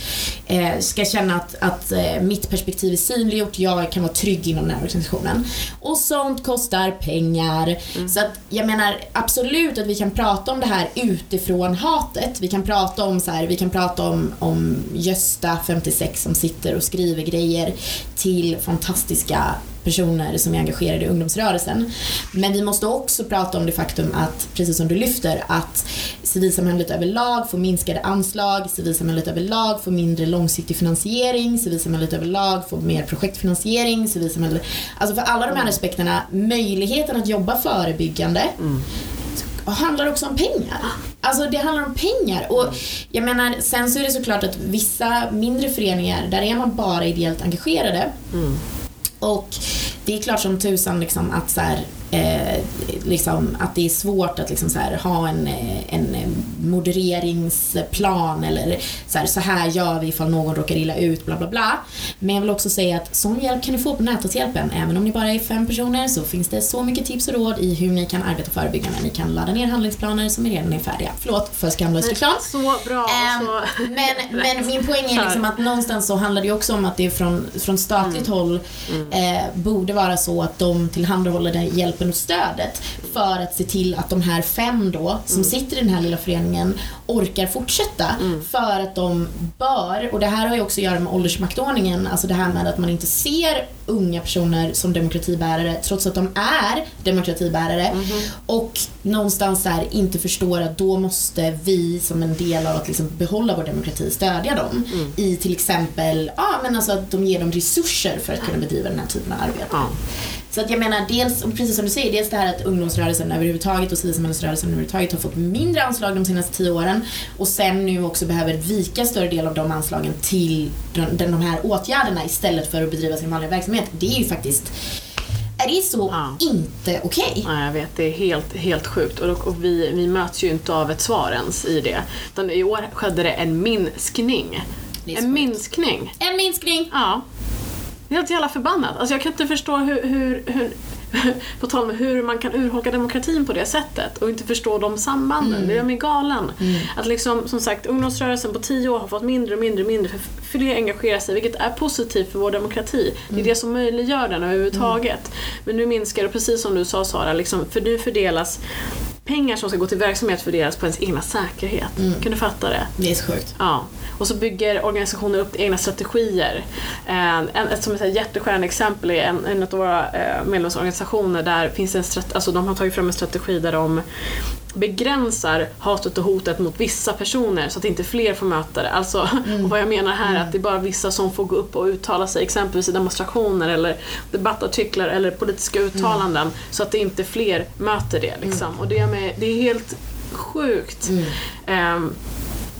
eh, ska känna att, att eh, mitt perspektiv är synliggjort, jag kan vara trygg inom den här organisationen. Och sånt kostar pengar. Så att jag menar absolut att vi kan prata om det här utifrån hatet. Vi kan prata om så här, vi kan prata om, om Gösta, 56, som sitter och skriver grejer till fantastiska personer som är engagerade i ungdomsrörelsen. Men vi måste också prata om det faktum att, precis som du lyfter, att civilsamhället överlag får minskade anslag, civilsamhället överlag får mindre långsiktig finansiering, civilsamhället överlag får mer projektfinansiering, civilsamhället... Alltså för alla de här aspekterna, möjligheten att jobba förebyggande handlar också om pengar. Alltså det handlar om pengar. Och jag menar, sen så är det såklart att vissa mindre föreningar, där är man bara ideellt engagerade. Mm. Och det är klart som tusan liksom att, så här, eh, liksom, att det är svårt att liksom, så här, ha en, eh, en modereringsplan eller så här, så här gör vi ifall någon råkar illa ut, bla bla bla. Men jag vill också säga att sån hjälp kan ni få på Näthatshjälpen. Även om ni bara är fem personer så finns det så mycket tips och råd i hur ni kan arbeta förebyggande. Ni kan ladda ner handlingsplaner som redan är färdiga. Förlåt för skamlös reklam. så bra. Ehm, så... men, men min poäng är liksom att någonstans så handlar det också om att det från, från statligt håll eh, borde vara så att de tillhandahåller den hjälpen och stödet för att se till att de här fem då som sitter i den här lilla föreningen orkar fortsätta. För att de bör, och det här har ju också att göra med åldersmaktordningen, alltså det här med att man inte ser unga personer som demokratibärare trots att de är demokratibärare. Och någonstans här inte förstår att då måste vi som en del av att liksom behålla vår demokrati stödja dem. I till exempel ja, men alltså att de ger dem resurser för att kunna bedriva den här typen av arbete. Ja. Så att jag menar, dels, precis som du säger, dels det här att ungdomsrörelsen överhuvudtaget och civilsamhällesrörelsen överhuvudtaget har fått mindre anslag de senaste tio åren och sen nu också behöver vika större del av de anslagen till den, de här åtgärderna istället för att bedriva sin vanliga verksamhet. Det är ju faktiskt, är det så Ja. inte okej? Nej, jag vet. Det är helt, helt sjukt. Och, och vi, vi möts ju inte av ett svar ens i det. Utan i år skedde det en minskning. En minskning. En minskning! Ja. Jag är helt jävla förbannad. Alltså jag kan inte förstå hur, hur, hur, på tal om hur man kan urholka demokratin på det sättet och inte förstå de sambanden. Det gör mig galen. Att liksom, som sagt, ungdomsrörelsen på tio år har fått mindre och mindre och mindre för fler engagerar sig, vilket är positivt för vår demokrati. Det är det som möjliggör den överhuvudtaget. Men nu minskar det, precis som du sa Sara, liksom, för nu fördelas pengar som ska gå till verksamhet fördelas på ens egna säkerhet. Kan du fatta det? Det är så sjukt. Ja, och så bygger organisationer upp egna strategier. Eh, En, ett som ett hjärteskärande exempel är en, en av våra eh, medlemsorganisationer där finns en strat- alltså de har tagit fram en strategi där de begränsar hatet och hotet mot vissa personer så att inte fler får möta det. Alltså, och vad jag menar här är att det är bara vissa som får gå upp och uttala sig exempelvis i demonstrationer eller debattartiklar eller politiska uttalanden så att det inte fler möter det. Liksom. Och det är, med, det är helt sjukt. Ehm,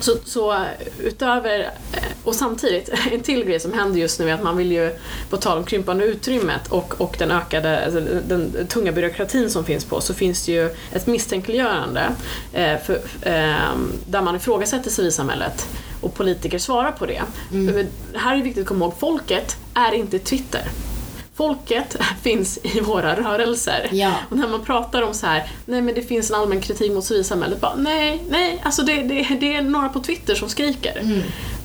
så, så utöver, eh, och samtidigt, en till grej som händer just nu är att man vill ju, på tal om krympande utrymmet och, och den ökade, alltså den, tunga byråkratin som finns på, så finns det ju ett misstänkliggörande eh, för, eh, där man ifrågasätter civilsamhället och politiker svarar på det. För Här är det viktigt att komma ihåg, folket är inte Twitter. Folket finns i våra rörelser. Ja. Och när man pratar om så här, nej men det finns en allmän kritik mot civilsamhället, bara, nej, nej, alltså det, det, det är några på Twitter som skriker.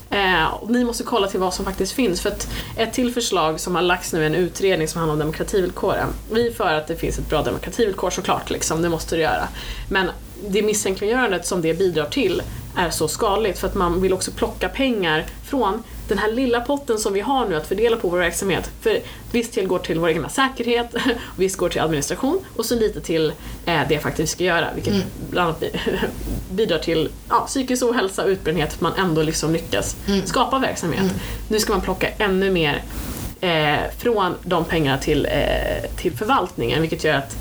Eh, och ni måste kolla till vad som faktiskt finns. För att ett till förslag som har lagts nu är en utredning som handlar om demokrativillkoren. Vi är för att det finns ett bra demokrativillkor såklart, liksom, det måste det göra. Men det misstänkliggörandet som det bidrar till är så skadligt för att man vill också plocka pengar från den här lilla potten som vi har nu att fördela på vår verksamhet. För viss del går till vår egna säkerhet, och viss går till administration och så lite till eh, det faktiskt vi ska göra vilket bland annat bi- bidrar till ja, psykisk ohälsa och utbrändhet att man ändå liksom lyckas skapa verksamhet. Nu ska man plocka ännu mer eh, från de pengarna till, eh, till förvaltningen vilket gör att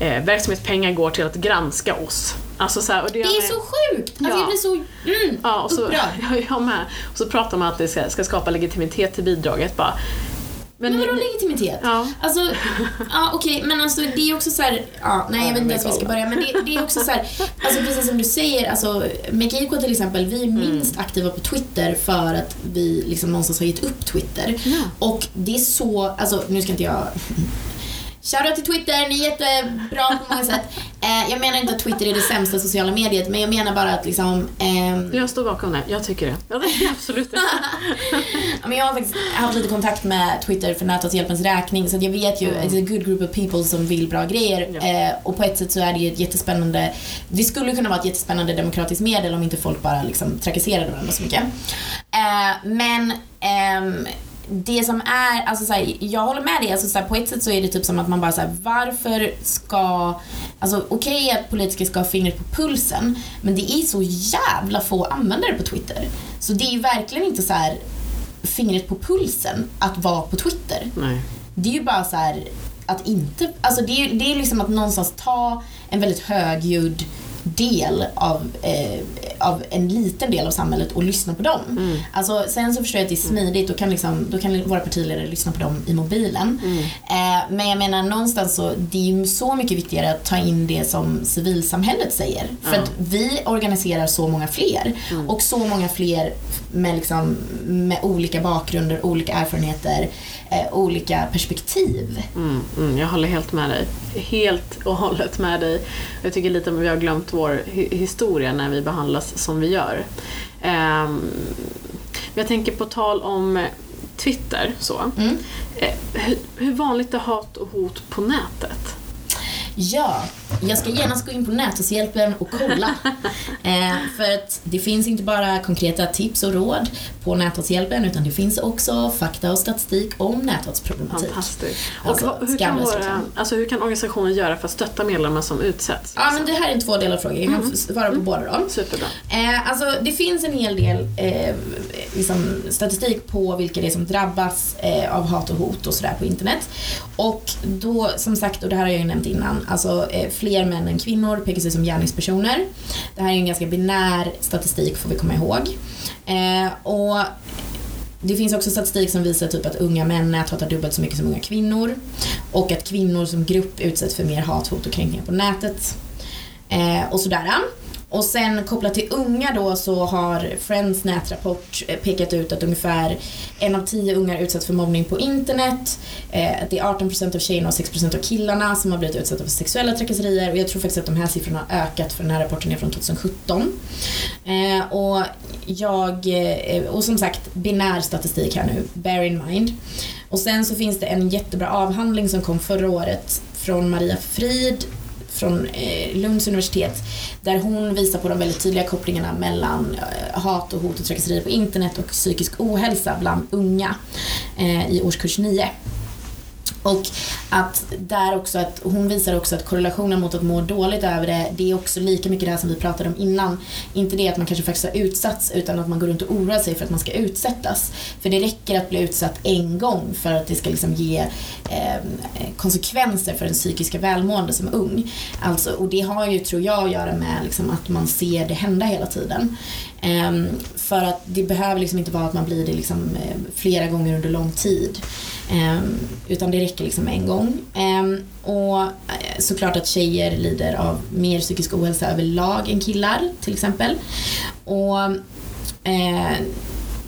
eh, verksamhetspengar går till att granska oss. Alltså så här, och det, Det är så sjukt! Alltså Ja. jag blir så mm, Ja, och så, upprörd. jag, jag med. Och så pratar man att det ska, ska skapa legitimitet till bidraget. Bara. Men, Men vadå legitimitet? Ja. Alltså, ja okej, men alltså det är också så här, ja, nej jag vet inte ens var vi ska börja, men det, det är också så här, alltså precis som du säger, alltså Mekeiko till exempel, vi är Mm. minst aktiva på Twitter för att vi liksom någonstans har gett upp Twitter. Ja. Och det är så, alltså nu ska inte jag Shoutout till Twitter, ni är jättebra på många sätt. Eh, jag menar inte att Twitter är det sämsta sociala mediet, men jag menar bara att liksom ehm, jag står bakom det, jag tycker det. Ja, det är absolut det. Men jag har faktiskt haft lite kontakt med Twitter för Nätverkshjälpens räkning så att jag vet ju Mm. it's a good group of people som vill bra grejer Ja. eh, och på ett sätt så är det ju ett jättespännande det skulle kunna vara ett jättespännande demokratiskt medel om inte folk bara liksom trakasserade varandra så mycket. Eh, men ehm, det som är, alltså så här, jag håller med dig, alltså så här, på ett sätt så är det typ som att man bara så här, varför ska, alltså okej att politiker ska ha fingret på pulsen, men det är så jävla få användare på Twitter. Så det är ju verkligen inte så här fingret på pulsen att vara på Twitter. Nej. Det är ju bara så här att inte, alltså det är, det är liksom att någonstans ta en väldigt högljudd del av, eh, av en liten del av samhället och lyssna på dem. Mm. Alltså, sen så förstår jag att det är smidigt, då kan, liksom, då kan våra partiledare lyssna på dem i mobilen. Mm. Eh, men jag menar någonstans så, det är ju så mycket viktigare att ta in det som civilsamhället säger. För Ja. att vi organiserar så många fler. Mm. Och så många fler med, liksom, med olika bakgrunder, olika erfarenheter, eh, olika perspektiv. Mm, mm, jag håller helt med dig. Helt och hållet med dig. Jag tycker lite att vi har glömt vår hi- historia när vi behandlas som vi gör. Ehm, jag tänker på tal om Twitter så. Mm. Eh, hur, hur vanligt är hat och hot på nätet? Ja, jag ska genast gå in på Nätverkshjälpen och kolla. eh, för att det finns inte bara konkreta tips och råd på Nätverkshjälpen utan det finns också fakta och statistik om nätverksproblematik. Fantastiskt. Alltså, och hur, kan våra, alltså, hur kan organisationen göra för att stötta medlemmar som utsätts? Ja, men det här är en tvådelad fråga. Jag kan Mm. svara på båda dem. Superbra. Eh, alltså, det finns en hel del eh, liksom, statistik på vilka det är som drabbas eh, av hat och hot och sådär på internet. Och då, som sagt, och det här har jag ju nämnt innan, alltså eh, fler män än kvinnor pekas ut som gärningspersoner. Det här är en ganska binär statistik får vi komma ihåg. Eh, och det finns också statistik som visar typ att unga män näthatar dubbelt så mycket som unga kvinnor. Och att kvinnor som grupp utsätts för mer hat, hot och kränkningar på nätet. Eh, och sådär. Och sen kopplat till unga då så har Friends nätrapport eh, pekat ut att ungefär en av tio ungar utsätts för mobbning på internet. Eh, det är 18% av tjejerna och 6% av killarna som har blivit utsatta för sexuella trakasserier och jag tror faktiskt att de här siffrorna har ökat för den här rapporten är från 2017. Eh, och jag, och som sagt binär statistik här nu, bear in mind. Och sen så finns det en jättebra avhandling som kom förra året från Maria Frid från eh, Lunds universitet där hon visar på de väldigt tydliga kopplingarna mellan eh, hat och hot och trakasserier på internet och psykisk ohälsa bland unga eh, i årskurs 9. Och att där också att hon visar också att korrelationen mot att må dåligt över det, det är också lika mycket det här som vi pratade om innan. Inte det att man kanske faktiskt har utsatts utan att man går runt och oroar sig för att man ska utsättas. För det räcker att bli utsatt en gång för att det ska liksom ge eh, konsekvenser för den psykiska välmående som ung. Alltså, och det har ju, tror jag, att göra med liksom att man ser det hända hela tiden. Eh, för att det behöver liksom inte vara att man blir det liksom, eh, flera gånger under lång tid. Ehm, utan det räcker liksom en gång. Ehm, och eh, såklart att tjejer lider av mer psykisk ohälsa överlag än killar till exempel. Och eh,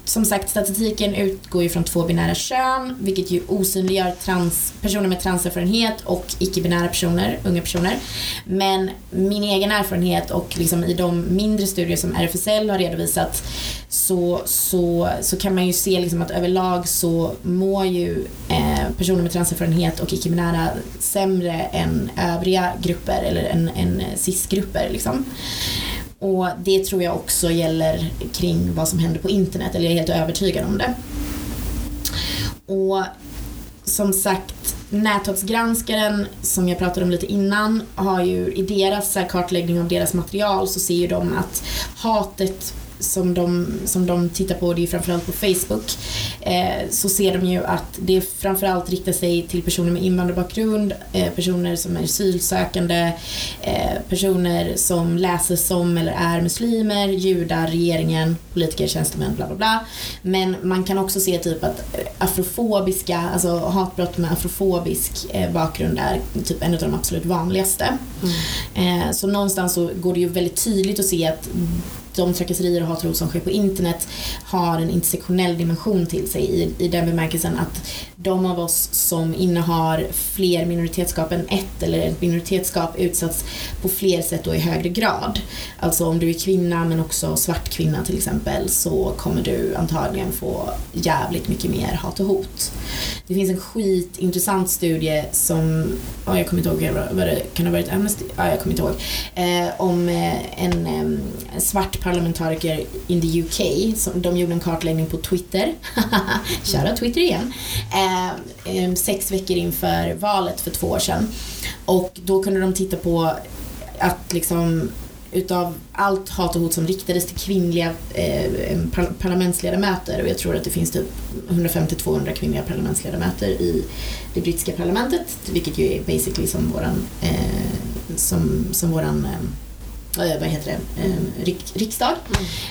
som sagt, statistiken utgår ju från två binära kön, vilket ju osynliggör trans, personer med transerfarenhet och icke-binära personer, unga personer. Men min egen erfarenhet och liksom i de mindre studier som RFSL har redovisat så, så, så kan man ju se liksom att överlag så mår ju eh, personer med transerfarenhet och icke-binära sämre än övriga grupper eller än, än cis-grupper. Liksom. Och det tror jag också gäller kring vad som händer på internet, eller jag är helt övertygad om det. Och som sagt, Näthatsgranskaren som jag pratade om lite innan har ju i deras kartläggning av deras material så ser ju de att hatet som de, som de tittar på, det är framförallt på Facebook, eh, så ser de ju att det framförallt riktar sig till personer med invandrarbakgrund, eh, personer som är asylsökande, eh, personer som läser som eller är muslimer, judar, regeringen, politiker, tjänstemän, bla bla bla. Men man kan också se typ att afrofobiska, alltså hatbrott med afrofobisk eh, bakgrund är typ en av de absolut vanligaste. Mm. Eh, så någonstans så går det ju väldigt tydligt att se att de trakasserier och hatrot som sker på internet har en intersektionell dimension till sig i, i den bemärkelsen att de av oss som innehar fler minoritetsskap än ett eller ett minoritetsskap utsatts på fler sätt och i högre grad. Alltså om du är kvinna men också svart kvinna till exempel så kommer du antagligen få jävligt mycket mer hat och hot. Det finns en skitintressant studie som, oh, jag kommer inte ihåg vad det kan ha varit, Amnesty, ah, jag kommer inte ihåg, eh, om eh, en, en svart parlamentariker in the UK. Som, de gjorde en kartläggning på Twitter. Köra Twitter igen. Eh, sex veckor inför valet för två år sedan. Och då kunde de titta på att liksom utav allt hat och hot som riktades till kvinnliga eh, parlamentsledamöter och jag tror att det finns typ 150-200 kvinnliga parlamentsledamöter i det brittiska parlamentet vilket ju är basically som våran, eh, som, som våran eh, eh, vad heter det, eh, rik, riksdag.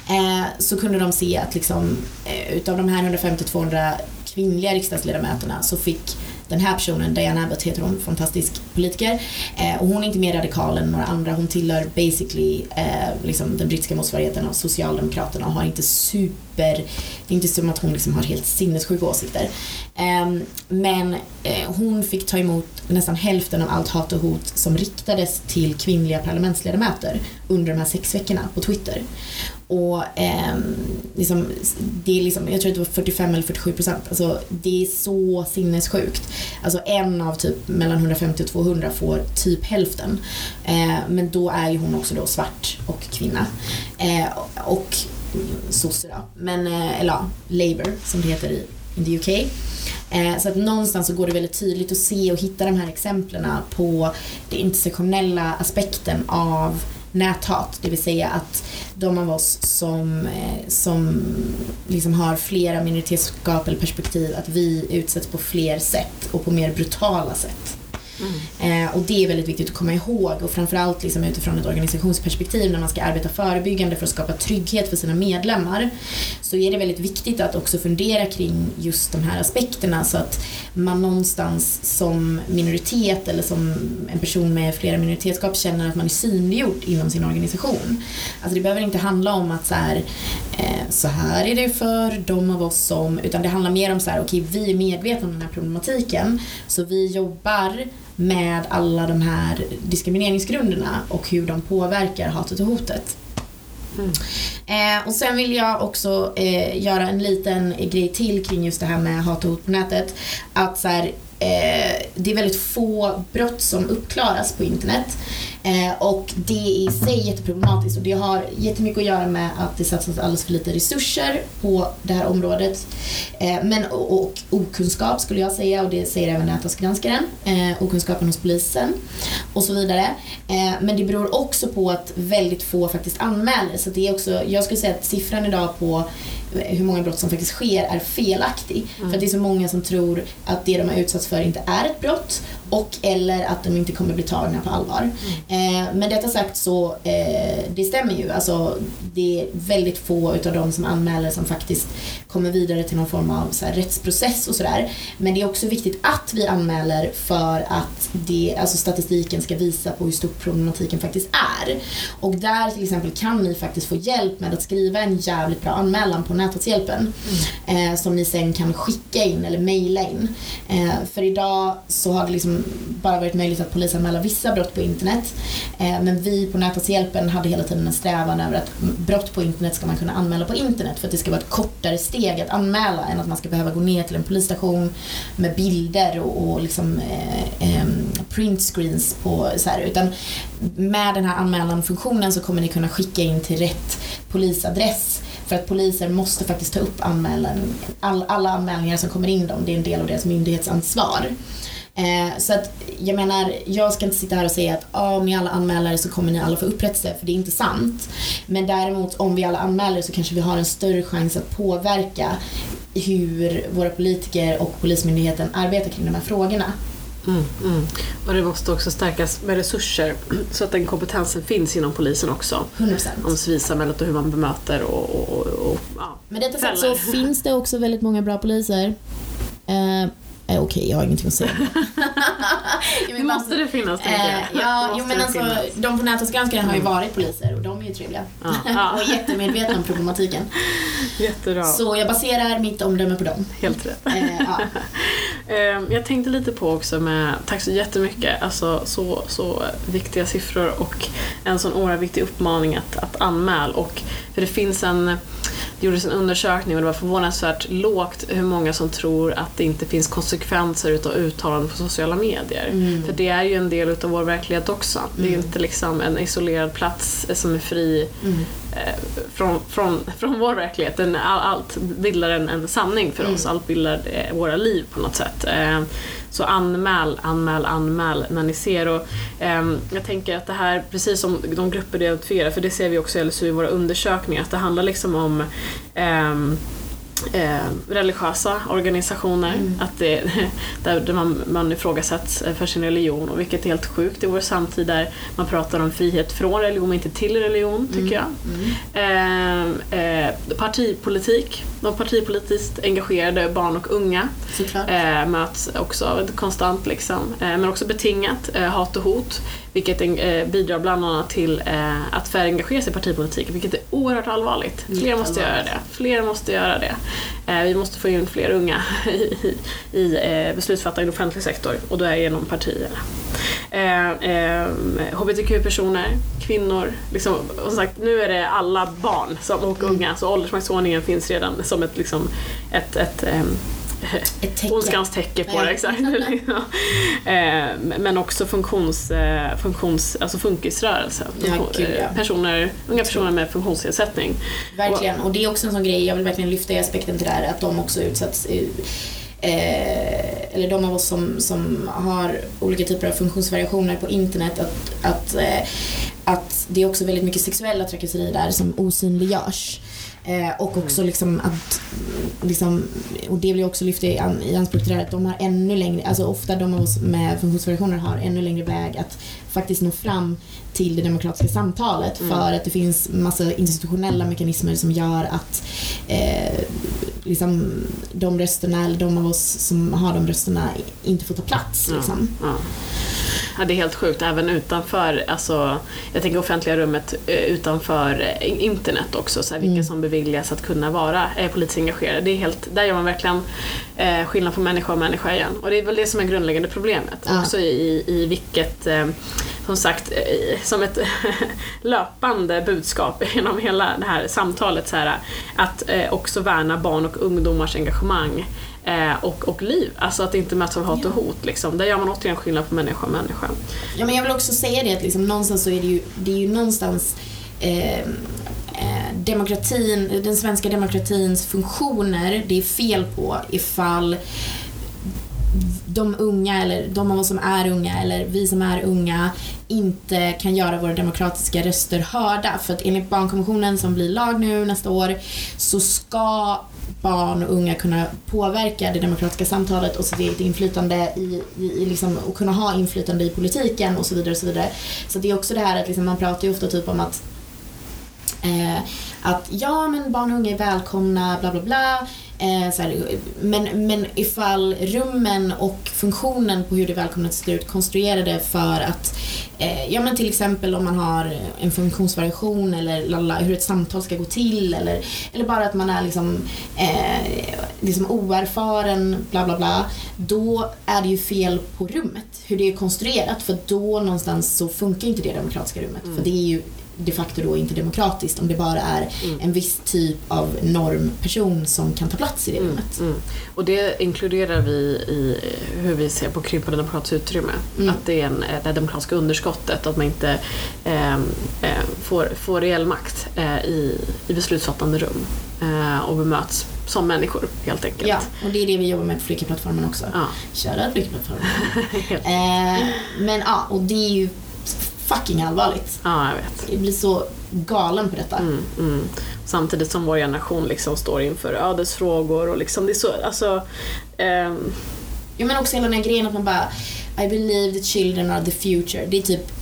Mm. Eh, så kunde de se att liksom, eh, utav de här 150-200 kvinnliga riksdagsledamöterna så fick den här personen, Diana Abbott heter hon, fantastisk politiker. Eh, och hon är inte mer radikal än några andra. Hon tillhör basically eh, liksom den brittiska motsvarigheten av Socialdemokraterna och har inte super, det är inte som att hon liksom har helt sinnessjuka åsikter. Eh, men eh, hon fick ta emot nästan hälften av allt hat och hot som riktades till kvinnliga parlamentsledamöter under de här sex veckorna på Twitter. Och eh, liksom, det är liksom, jag tror att det var 45 eller 47 procent. Alltså, det är så sinnessjukt. Alltså en av typ mellan 150 och 200 får typ hälften. Eh, men då är ju hon också då svart och kvinna. Eh, och sosse då. Men, eh, eller ja, Labour som det heter i in the UK. Eh, så att någonstans så går det väldigt tydligt att se och hitta de här exemplen på den intersektionella aspekten av näthat. Det vill säga att de av oss som, eh, som liksom har flera minoritetsskap eller perspektiv, att vi utsätts på fler sätt och på mer brutala sätt. Mm. Eh, och det är väldigt viktigt att komma ihåg och framförallt liksom utifrån ett organisationsperspektiv när man ska arbeta förebyggande för att skapa trygghet för sina medlemmar så är det väldigt viktigt att också fundera kring just de här aspekterna så att man någonstans som minoritet eller som en person med flera minoritetsskap känner att man är synliggjord inom sin organisation. Alltså det behöver inte handla om att så här, eh, så här är det för de av oss som, utan det handlar mer om så här, okej okay, vi är medvetna om den här problematiken så vi jobbar med alla de här diskrimineringsgrunderna och hur de påverkar hatet och hotet. Mm. Eh, och sen vill jag också eh, göra en liten grej till kring just det här med hat och hot på nätet. Att så här, eh, det är väldigt få brott som uppklaras på internet. Eh, och det är i sig jätteproblematiskt och det har jättemycket att göra med att det satsas alldeles för lite resurser på det här området. Eh, men, och, och, okunskap skulle jag säga och det säger även nätverksgranskaren. Eh, okunskapen hos polisen och så vidare. Eh, men det beror också på att väldigt få faktiskt anmäler. Så det är också, jag skulle säga att siffran idag på hur många brott som faktiskt sker är felaktig. Mm. För det är så många som tror att det de har utsatts för inte är ett brott och eller att de inte kommer bli tagna på allvar. Mm. Eh, men detta sagt så, eh, det stämmer ju. Alltså, det är väldigt få utav de som anmäler som faktiskt kommer vidare till någon form av så här, rättsprocess och sådär. Men det är också viktigt att vi anmäler för att det, alltså statistiken ska visa på hur stor problematiken faktiskt är. Och där till exempel kan ni faktiskt få hjälp med att skriva en jävligt bra anmälan på Näthatshjälpen mm. eh, som ni sen kan skicka in eller mejla in. Eh, för idag så har det liksom bara varit möjligt att polisanmäla vissa brott på internet. Eh, men vi på Näthatshjälpen hade hela tiden en strävan över att brott på internet ska man kunna anmäla på internet för att det ska vara ett kortare steg att anmäla än att man ska behöva gå ner till en polisstation med bilder och, och liksom, printscreens på så här. Utan med den här anmälan-funktionen så kommer ni kunna skicka in till rätt polisadress för att poliser måste faktiskt ta upp anmälan, all, alla anmälningar som kommer in dem. Det är en del av deras myndighetsansvar. Eh, så att jag menar, jag ska inte sitta här och säga att ah, om ni alla anmäler så kommer ni alla få upprättelse, för det är inte sant. Men däremot om vi alla anmäler så kanske vi har en större chans att påverka hur våra politiker och Polismyndigheten arbetar kring de här frågorna. Mm, mm. Och det måste också stärkas med resurser så att den kompetensen finns inom polisen också. 100%. Om civilsamhället och hur man bemöter och, och, och, och ja, Med detta sagt så finns det också väldigt många bra poliser. Eh, Eh, Okej, okay, jag har ingenting att säga. jo, måste det finnas, tänker jag. Eh, ja, jo, men alltså, de på Nätverksgranskaren har ju mm. varit poliser och de är ju trevliga. Ja, ja. och jättemedvetna om problematiken. Jättebra. Så jag baserar mitt omdöme på dem. Helt rätt. Eh, ja. Ehm, jag tänkte lite på också med, tack så jättemycket, alltså så, så viktiga siffror och en sån oerhört viktig uppmaning att, att anmäla. Och, för det finns en det gjordes en undersökning och det var förvånansvärt lågt hur många som tror att det inte finns konsekvenser utav uttalanden på sociala medier. Mm. För det är ju en del utav vår verklighet också. Mm. Det är ju mm. inte liksom en isolerad plats som är fri mm. Eh, från, från, från vår verklighet. Den, allt bildar en, en sanning för oss, mm. allt bildar eh, våra liv på något sätt. Eh, så anmäl, anmäl, anmäl när ni ser. Och, eh, jag tänker att det här, precis som de grupper du identifierar, för det ser vi också i LSU i våra undersökningar, att det handlar liksom om eh, eh, religiösa organisationer, mm. att det, där man, man ifrågasätts för sin religion och vilket är helt sjukt i vår samtid där man pratar om frihet från religion men inte till religion tycker mm. jag. Mm. Eh, eh, partipolitik, de partipolitiskt engagerade barn och unga eh, möts också konstant liksom, eh, men också betingat eh, hat och hot vilket eh, bidrar bland annat till eh, att färre engagerar sig i partipolitik, vilket är oerhört allvarligt. Fler måste göra det. Fler måste göra det. Eh, vi måste få in fler unga i, i eh, beslutsfattare i offentlig sektor och då är det genom partierna. Eh, HBTQ-personer, kvinnor, liksom, och sagt, nu är det alla barn som, och unga, så åldersmaktsordningen finns redan som ett, liksom, ett, ett ondskans täcke på det. Exakt. Eh, men också funktions, eh, funktions, alltså funkisrörelse. Ja, gud, ja. personer, unga personer med funktionsnedsättning. Verkligen, och det är också en sån grej, jag vill verkligen lyfta i aspekten till det här, att de också utsatts Eh, eller de av oss som, som har olika typer av funktionsvariationer på internet, att, att, eh, att det är också väldigt mycket sexuella trakasserier där som osynliggörs. Eh, och också liksom att, liksom, och det vill jag också lyfta i, an, i anspråk till det här, att de har ännu längre, alltså ofta de av oss med funktionsvariationer har ännu längre väg att faktiskt nå fram till det demokratiska samtalet Mm. för att det finns massa institutionella mekanismer som gör att eh, liksom, de rösterna, eller de av oss som har de rösterna inte får ta plats. Liksom. Ja. Ja, det är helt sjukt, även utanför, alltså, jag tänker offentliga rummet eh, utanför eh, internet också, så här, vilka Mm. som beviljas att kunna vara eh, politiskt engagerade. Det är helt, där gör man verkligen eh, skillnad på människa och människa igen. Och det är väl det som är grundläggande problemet. Ja. Också i, i vilket, eh, som sagt, eh, som ett löpande budskap genom hela det här samtalet, så här, att eh, också värna barn och ungdomars engagemang eh, och, och liv. Alltså att det inte möts av hat och hot. Liksom. Där gör man återigen skillnad på människa och människa. Ja, men jag vill också säga det att liksom, någonstans så är det ju, det är ju någonstans eh, eh, demokratin, den svenska demokratins funktioner det är fel på ifall de unga eller de av oss som är unga eller vi som är unga inte kan göra våra demokratiska röster hörda. För att enligt barnkonventionen som blir lag nu nästa år så ska barn och unga kunna påverka det demokratiska samtalet och sitt eget inflytande i, i, i liksom, och kunna ha inflytande i politiken och så vidare. Och så vidare. så det är också det här att liksom, man pratar ju ofta typ om att Eh, att ja men barn och unga är välkomna, bla bla bla. Eh, så här, men, men ifall rummen och funktionen på hur det välkomnandet ser ut konstruerade för att eh, ja men till exempel om man har en funktionsvariation eller lalla, hur ett samtal ska gå till eller, eller bara att man är liksom, eh, liksom oerfaren, bla bla bla. Då är det ju fel på rummet, hur det är konstruerat för då någonstans så funkar inte det demokratiska rummet. För det är ju de facto då inte demokratiskt om det bara är en viss typ av normperson som kan ta plats i det rummet. Mm. Och det inkluderar vi i hur vi ser på krympande demokratiskt utrymme. Mm. Att det är en, det demokratiska underskottet, att man inte eh, eh, får, får reell makt eh, i, i beslutsfattande rum eh, och bemöts som människor helt enkelt. Ja, och det är det vi jobbar med på Flickaplattformen också. Ja. Köra Flickaplattformen. Helt- eh, men ja, och det är ju fucking allvarligt. ja, jag vet. Jag blir så galen på detta. Mm, mm. Samtidigt som vår generation liksom står inför ödesfrågor och liksom det är så, alltså ehm, Ja, men också hela den här grejen att man bara I believe the children are the future. Det är typ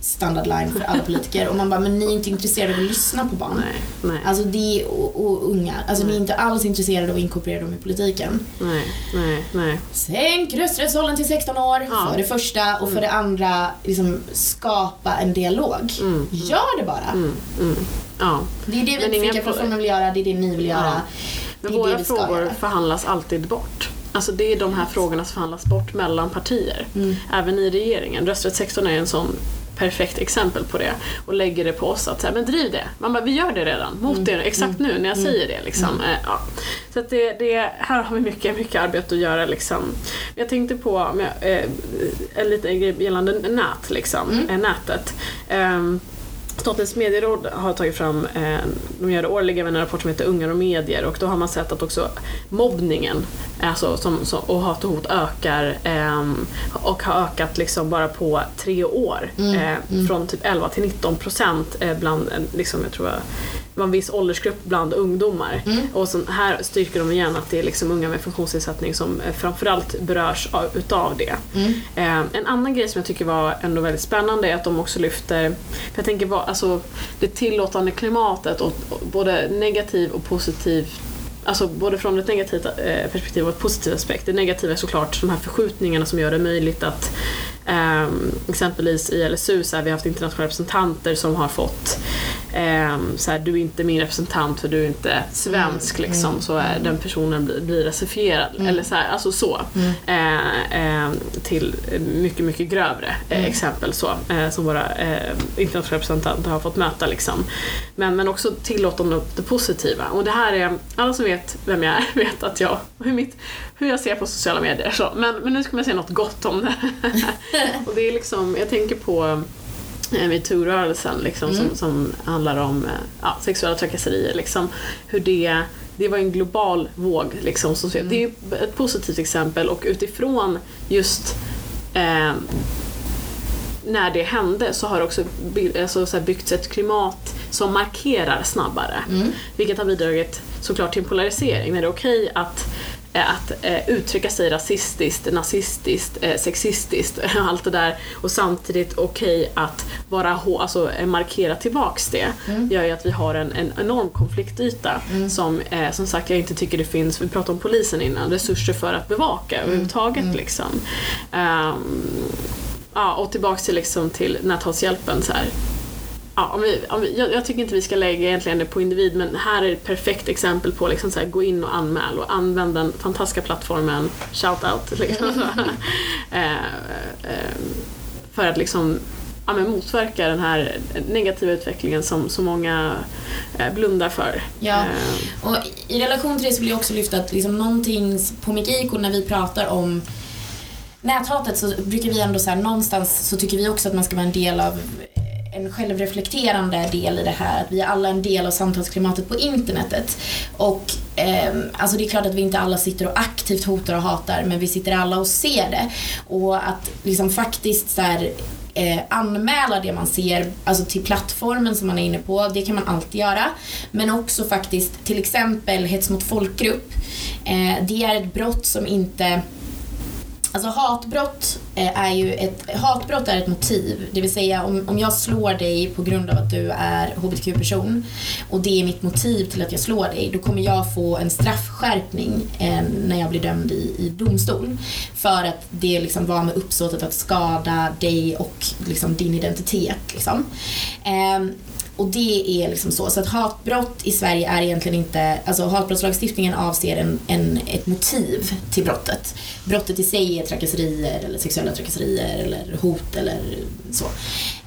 standard line för alla politiker. Och man bara, men ni är inte intresserade av att lyssna på barn. nej, nej, Alltså det och, och unga. Alltså ni är inte alls intresserade av att inkorporera dem i politiken. nej, nej, nej. Sänk rösträttsåldern till 16 år Ja. för det första och för det andra liksom skapa en dialog. Mm. Gör det bara. Mm, mm. Ja. Det är det vi inga fick på- plattformen vill göra, det är det ni vill göra. Ja. Men våra frågor göra. förhandlas alltid bort. Alltså det är de här frågorna som förhandlas bort mellan partier. Mm. Även i regeringen. Rösträtt 16 är en sån perfekt exempel på det. Och lägger det på oss att säga, men driv det. Man bara, vi gör det redan. Mot Mm. er exakt nu när jag säger det. Liksom. Eh, ja. Så att det, det, här har vi mycket, mycket arbete att göra. Liksom. Jag tänkte på jag, eh, en liten grej gällande nät, liksom. Mm. eh, nätet. Ehm, Statens medieråd har tagit fram, eh, de gör det årligen en rapport som heter Ungar och medier och då har man sett att också mobbningen alltså, som, som, och hat och hot ökar ehm, och har ökat liksom bara på tre år. Mm, eh, mm. Från typ 11 till 19 procent eh, bland, eh, liksom, jag tror en viss åldersgrupp bland ungdomar. Mm. Och så här styrker de igen att det är liksom unga med funktionsnedsättning som eh, framförallt berörs av, utav det. Mm. Eh, en annan grej som jag tycker var ändå väldigt spännande är att de också lyfter, jag tänker vad, alltså, det tillåtande klimatet och, och både negativ och positiv Alltså både från ett negativt eh, perspektiv och ett positivt aspekt. Det negativa är såklart de här förskjutningarna som gör det möjligt att ehm, exempelvis i LSU så har vi haft internationella representanter som har fått så här, du är inte min representant för du är inte svensk Mm, liksom, mm, så är den personen blir, blir rasifierad. Mm. Eller så här, alltså så. Mm. Eh, eh, till mycket, mycket grövre eh, Mm. exempel så, eh, som våra eh, internationella representanter har fått möta. Liksom. Men, men också tillåtande det positiva. Och det här är, alla som vet vem jag är vet att jag, hur, mitt, hur jag ser på sociala medier. Så. Men, men nu ska man säga något gott om det. och det är liksom, jag tänker på metoo-rörelsen liksom, Mm. som, som handlar om eh, ja, sexuella trakasserier. Liksom, hur det, det var en global våg. Liksom, som, Mm. Det är ett positivt exempel och utifrån just eh, när det hände så har det också by- alltså, så byggts ett klimat som markerar snabbare. Mm. Vilket har bidragit såklart till en polarisering. När det är okej att att eh, uttrycka sig rasistiskt, nazistiskt, eh, sexistiskt, allt det där och samtidigt okej att vara alltså, eh, markera tillbaks det Mm. gör ju att vi har en, en enorm konfliktyta som eh, som sagt jag inte tycker det finns, vi pratade om polisen innan, resurser för att bevaka överhuvudtaget liksom. Ehm, ja, och tillbaks till, liksom, till näthatshjälpen så här. Ja, om vi, om vi, jag, jag tycker inte vi ska lägga egentligen det på individ men här är ett perfekt exempel på liksom så här, gå in och anmäl och använd den fantastiska plattformen Shoutout liksom. eh, eh, för att liksom ja, men motverka den här negativa utvecklingen som så många eh, blundar för. Ja. Eh, Och i relation till det så vill jag också lyfta att liksom någonting på Mikiko när vi pratar om näthatet så brukar vi ändå så här, någonstans så tycker vi också att man ska vara en del av en självreflekterande del i det här, att vi är alla en del av samtalsklimatet på internetet. Och eh, alltså det är klart att vi inte alla sitter och aktivt hotar och hatar, men vi sitter alla och ser det. Och att liksom faktiskt så här, eh, anmäla det man ser alltså till plattformen som man är inne på, det kan man alltid göra. Men också faktiskt till exempel hets mot folkgrupp. Eh, det är ett brott som inte Alltså hatbrott eh, är ju ett, hatbrott är ett motiv. Det vill säga om, om jag slår dig på grund av att du är hbtq-person och det är mitt motiv till att jag slår dig, då kommer jag få en straffskärpning eh, när jag blir dömd i, i domstol. För att det liksom var med uppsåtet att skada dig och liksom din identitet. Liksom. Eh, och det är liksom så. Så att hatbrott i Sverige är egentligen inte, alltså hatbrottslagstiftningen avser en, en, ett motiv till brottet. Brottet i sig är trakasserier eller sexuella trakasserier eller hot eller så.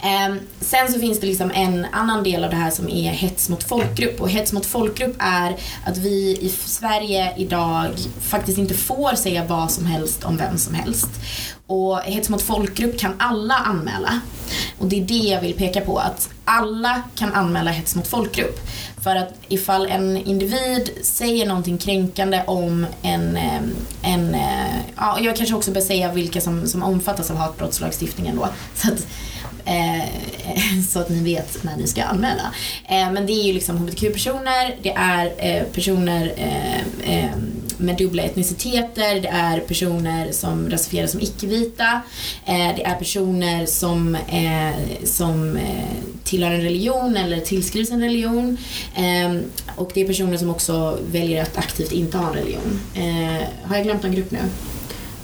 Eh, sen så finns det liksom en annan del av det här som är hets mot folkgrupp och hets mot folkgrupp är att vi i Sverige idag faktiskt inte får säga vad som helst om vem som helst. Och hets mot folkgrupp kan alla anmäla. Och det är det jag vill peka på, att alla kan anmäla hets mot folkgrupp. För att ifall en individ säger någonting kränkande om en, en eh, ja, jag kanske också bör säga vilka som, som omfattas av hatbrottslagstiftningen då. Så att, eh, så att ni vet när ni ska anmäla. Eh, men det är ju liksom hbtq-personer, det är eh, personer eh, eh, med dubbla etniciteter, det är personer som rasifieras som icke-vita, eh, det är personer som, eh, som eh, tillhör en religion eller tillskrivs en religion och det är personer som också väljer att aktivt inte ha en religion. Har jag glömt någon grupp nu?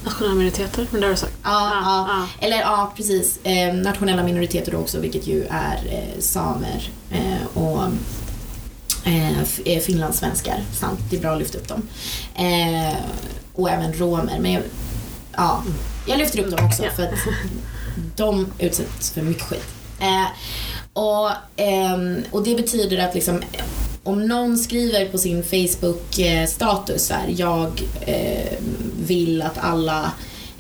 nationella minoriteter, men det har du sagt. Ja, Ja, ja. eller ja precis. Eh, nationella minoriteter också vilket ju är eh, samer eh, och eh, eh, finlandssvenskar. Sant, det är bra att lyfta upp dem. Eh, och även romer. Men jag, ja, jag lyfter upp dem också för att de utsätts för mycket skit. Eh, och, ehm, och det betyder att liksom, om någon skriver på sin Facebook-status så här, jag eh, vill att alla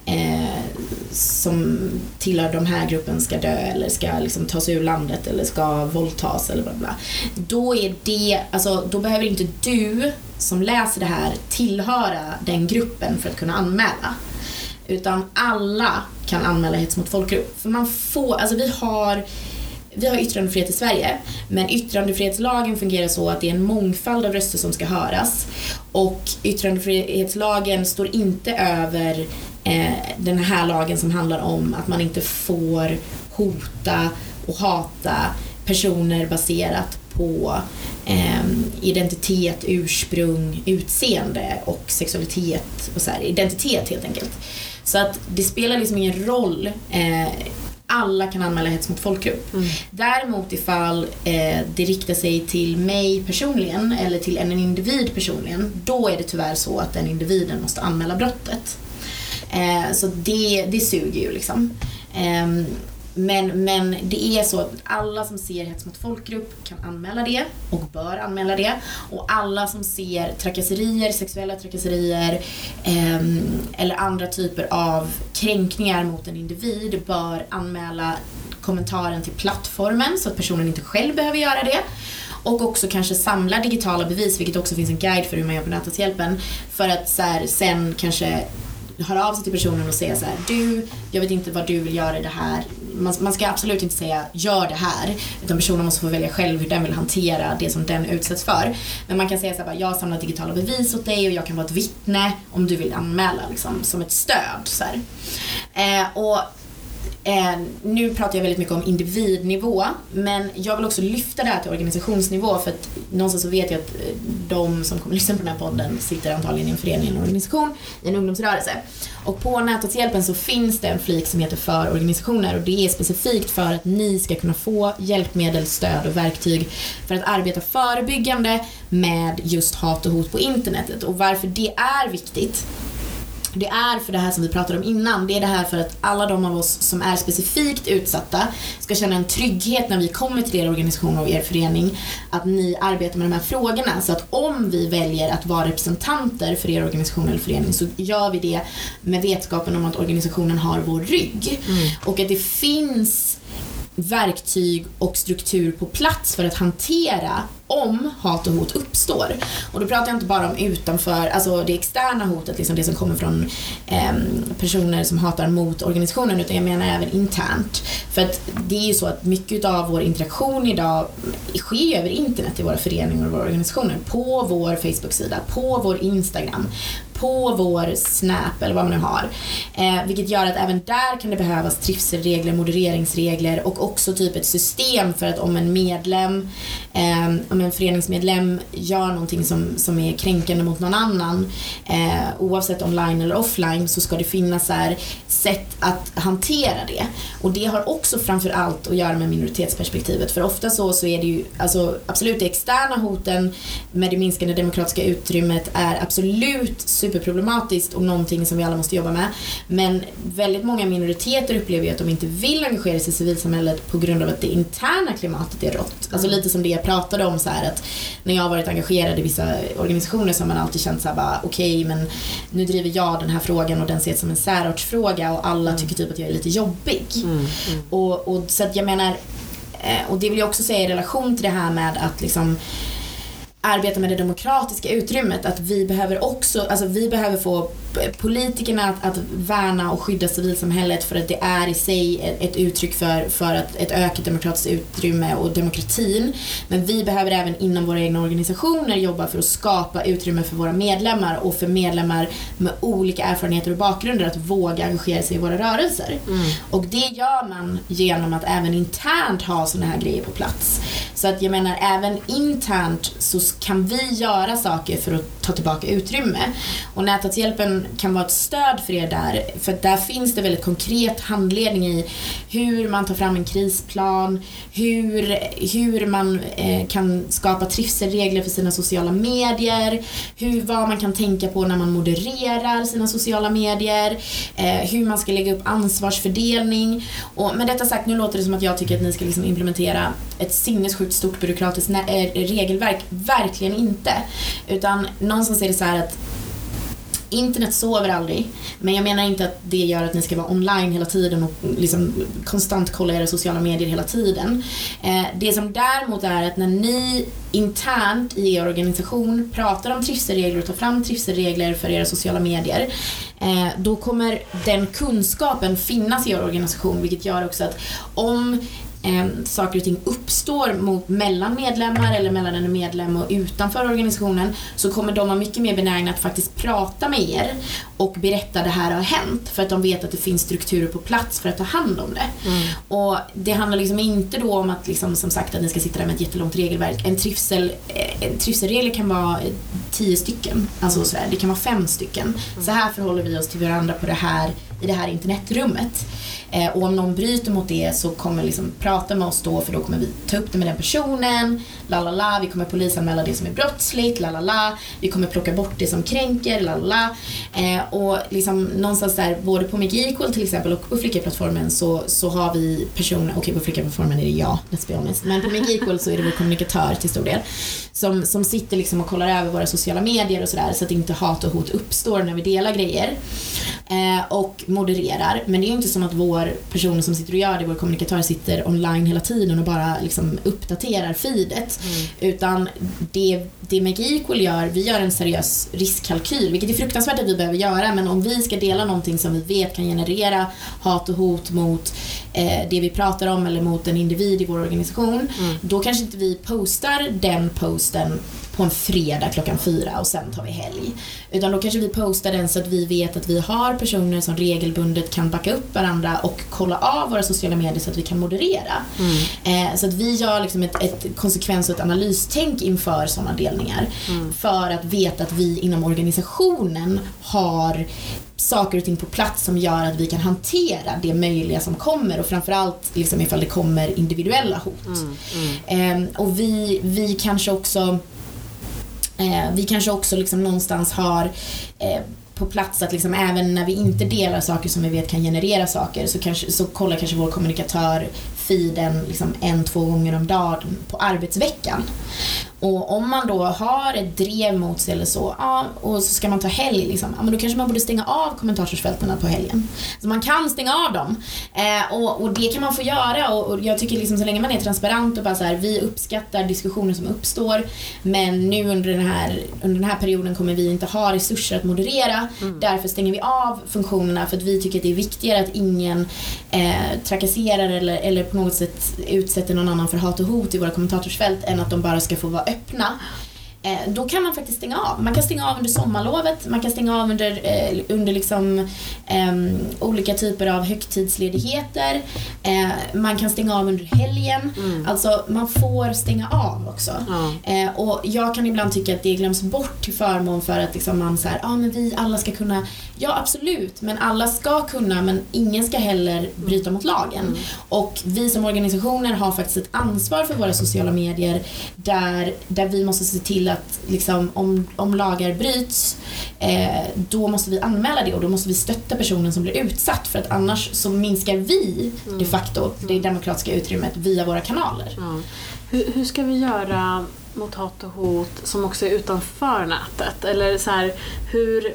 eh, som tillhör de här gruppen ska dö eller ska liksom tas ur landet eller ska våldtas eller bla bla. Då är det, alltså då behöver inte du som läser det här tillhöra den gruppen för att kunna anmäla. Utan alla kan anmäla hets mot folkgrupp. För man får, alltså vi har vi har yttrandefrihet i Sverige, men yttrandefrihetslagen fungerar så att det är en mångfald av röster som ska höras. Och yttrandefrihetslagen står inte över eh, den här lagen som handlar om att man inte får hota och hata personer baserat på eh, identitet, ursprung, utseende och sexualitet och så här, identitet helt enkelt. Så att det spelar liksom ingen roll eh, alla kan anmäla hets mot folkgrupp. Däremot ifall eh, det riktar sig till mig personligen eller till en individ personligen, då är det tyvärr så att den individen måste anmäla brottet. Eh, så det, det suger ju liksom. Eh, men, men det är så att alla som ser hets mot folkgrupp kan anmäla det och bör anmäla det. Och alla som ser trakasserier, sexuella trakasserier eh, eller andra typer av kränkningar mot en individ bör anmäla kommentaren till plattformen så att personen inte själv behöver göra det. Och också kanske samla digitala bevis, vilket också finns en guide för hur man gör på Näthatshjälpen. För att så här, sen kanske höra av sig till personen och säga så här, du, jag vet inte vad du vill göra i det här, man, man ska absolut inte säga gör det här. Utan personen måste få välja själv hur den vill hantera det som den utsätts för. Men man kan säga så här, jag samlar digitala bevis åt dig och jag kan vara ett vittne om du vill anmäla liksom, som ett stöd. Så eh, och Eh, nu pratar jag väldigt mycket om individnivå, men jag vill också lyfta det här till organisationsnivå för att någonstans så vet jag att eh, de som kommer lyssna på den här podden sitter antagligen i en förening, en organisation, i en ungdomsrörelse. Och på Nätverkshjälpen så finns det en flik som heter för organisationer och det är specifikt för att ni ska kunna få hjälpmedel, stöd och verktyg för att arbeta förebyggande med just hat och hot på internetet. Och varför det är viktigt det är för det här som vi pratade om innan. Det är det här för att alla de av oss som är specifikt utsatta ska känna en trygghet när vi kommer till er organisation och er förening. Att ni arbetar med de här frågorna. Så att om vi väljer att vara representanter för er organisation eller förening så gör vi det med vetskapen om att organisationen har vår rygg. Mm. Och att det finns verktyg och struktur på plats för att hantera om hat och hot uppstår. Och då pratar jag inte bara om utanför, alltså det externa hotet, liksom det som kommer från eh, personer som hatar mot organisationen, utan jag menar även internt. För att det är ju så att mycket av vår interaktion idag sker över internet i våra föreningar och våra organisationer. På vår Facebook-sida, på vår Instagram, på vår Snap eller vad man nu har. Eh, vilket gör att även där kan det behövas trivselregler, modereringsregler och också typ ett system för att om en medlem, eh, om en föreningsmedlem gör någonting som, som är kränkande mot någon annan, eh, oavsett online eller offline, så ska det finnas här sätt att hantera det. Och det har också framför allt att göra med minoritetsperspektivet. För ofta så, så är det ju, alltså absolut det externa hoten med det minskande demokratiska utrymmet är absolut superproblematiskt och någonting som vi alla måste jobba med. Men väldigt många minoriteter upplever ju att de inte vill engagera sig i civilsamhället på grund av att det interna klimatet är rått. Alltså lite som det jag pratade om så här att när jag har varit engagerad i vissa organisationer så har man alltid känt såhär bara okej okay, men nu driver jag den här frågan och den ses som en särartsfråga och alla mm. tycker typ att jag är lite jobbig. Mm, mm. Och, och, så att jag menar, eh, och det vill jag också säga i relation till det här med att liksom arbeta med det demokratiska utrymmet. Att vi behöver också, alltså vi behöver få politikerna att, att värna och skydda civilsamhället för att det är i sig ett, ett uttryck för, för att ett ökat demokratiskt utrymme och demokratin. Men vi behöver även inom våra egna organisationer jobba för att skapa utrymme för våra medlemmar och för medlemmar med olika erfarenheter och bakgrunder att våga engagera sig i våra rörelser. Mm. Och det gör man genom att även internt ha sådana här grejer på plats. Så att jag menar även internt så kan vi göra saker för att ta tillbaka utrymme. Och Näthatshjälpen kan vara ett stöd för er där. För där finns det väldigt konkret handledning i hur man tar fram en krisplan, hur, hur man eh, kan skapa trivselregler för sina sociala medier, hur, vad man kan tänka på när man modererar sina sociala medier, eh, hur man ska lägga upp ansvarsfördelning. Och med detta sagt, nu låter det som att jag tycker att ni ska liksom implementera ett sinnessjukt stort byråkratiskt eh, regelverk. Verkligen inte. Utan någonstans är det så att Internet sover aldrig, men jag menar inte att det gör att ni ska vara online hela tiden och liksom konstant kolla era sociala medier hela tiden. Eh, det som däremot är att när ni internt i er organisation pratar om trivselregler och tar fram trivselregler för era sociala medier, eh, då kommer den kunskapen finnas i er organisation, vilket gör också att om eh, saker och ting uppstår mot, mellan medlemmar eller mellan en medlem och utanför organisationen så kommer de vara mycket mer benägna att faktiskt prata med er och berätta det här har hänt för att de vet att det finns strukturer på plats för att ta hand om det. Mm. Och Det handlar liksom inte då om att liksom, som sagt att ni ska sitta där med ett jättelångt regelverk. En, trivsel, eh, en trivselregel kan vara tio stycken, alltså så här, det kan vara fem stycken. Mm. Så här förhåller vi oss till varandra på det här, i det här internetrummet. Eh, och om någon bryter mot det så kommer liksom prata med oss då för då kommer vi ta upp det med den personen. La la la, vi kommer polisanmäla det som är brottsligt. La la la, vi kommer plocka bort det som kränker. La la la. Eh, och liksom någonstans där, både på Make Equal till exempel och på Flickaplattformen så, så har vi personer, okej okay, på Flickaplattformen är det jag, let's be honest. Men på Make Equal så är det vår kommunikatör till stor del. Som, som sitter liksom och kollar över våra sociala medier och sådär så att inte hat och hot uppstår när vi delar grejer. Eh, och modererar. Men det är ju inte som att vår person som sitter och gör det, vår kommunikatör, sitter online hela tiden och bara liksom uppdaterar feedet. Mm. Utan det, det Make Equal gör, vi gör en seriös riskkalkyl, vilket är fruktansvärt att vi behöver göra, men om vi ska dela någonting som vi vet kan generera hat och hot mot eh, det vi pratar om eller mot en individ i vår organisation, Mm. då kanske inte vi postar den posten på en fredag klockan fyra och sen tar vi helg. Utan då kanske vi postar den så att vi vet att vi har personer som regelbundet kan backa upp varandra och kolla av våra sociala medier så att vi kan moderera. Mm. Eh, så att vi gör liksom ett, ett konsekvens och ett analystänk inför sådana delningar. Mm. För att veta att vi inom organisationen har saker och ting på plats som gör att vi kan hantera det möjliga som kommer och framförallt liksom ifall det kommer individuella hot. Mm. Mm. Eh, och vi, vi kanske också eh, vi kanske också liksom någonstans har eh, på plats att liksom även när vi inte delar saker som vi vet kan generera saker så, kanske, så kollar kanske vår kommunikatör feeden liksom en, två gånger om dagen på arbetsveckan. Och om man då har ett drev mot sig eller så, ja, och så ska man ta helg, liksom, ja, men då kanske man borde stänga av kommentarsfälten på helgen. Så man kan stänga av dem. Eh, och, och det kan man få göra och, och jag tycker liksom så länge man är transparent och bara så här, vi uppskattar diskussioner som uppstår men nu under den, här, under den här perioden kommer vi inte ha resurser att moderera. Därför stänger vi av funktionerna för att vi tycker att det är viktigare att ingen eh, trakasserar eller, eller på något sätt utsätter någon annan för hat och hot i våra kommentatorsfält än att de bara ska få vara öppna. Eh, då kan man faktiskt stänga av. Man kan stänga av under sommarlovet, man kan stänga av under, eh, under liksom, ehm, olika typer av högtidsledigheter. Eh, man kan stänga av under helgen. Alltså man får stänga av också. Ja. Eh, och jag kan ibland tycka att det glöms bort till förmån för att liksom man säger, ah, men vi alla ska kunna, ja absolut, men alla ska kunna men ingen ska heller bryta mot lagen. Och vi som organisationer har faktiskt ett ansvar för våra sociala medier där, där vi måste se till att liksom, om, om lagar bryts, eh, då måste vi anmäla det och då måste vi stötta personen som blir utsatt för att annars så minskar vi de facto det demokratiska utrymmet via våra kanaler. Ja. Hur, hur ska vi göra mot hat och hot som också är utanför nätet? Eller så här, hur...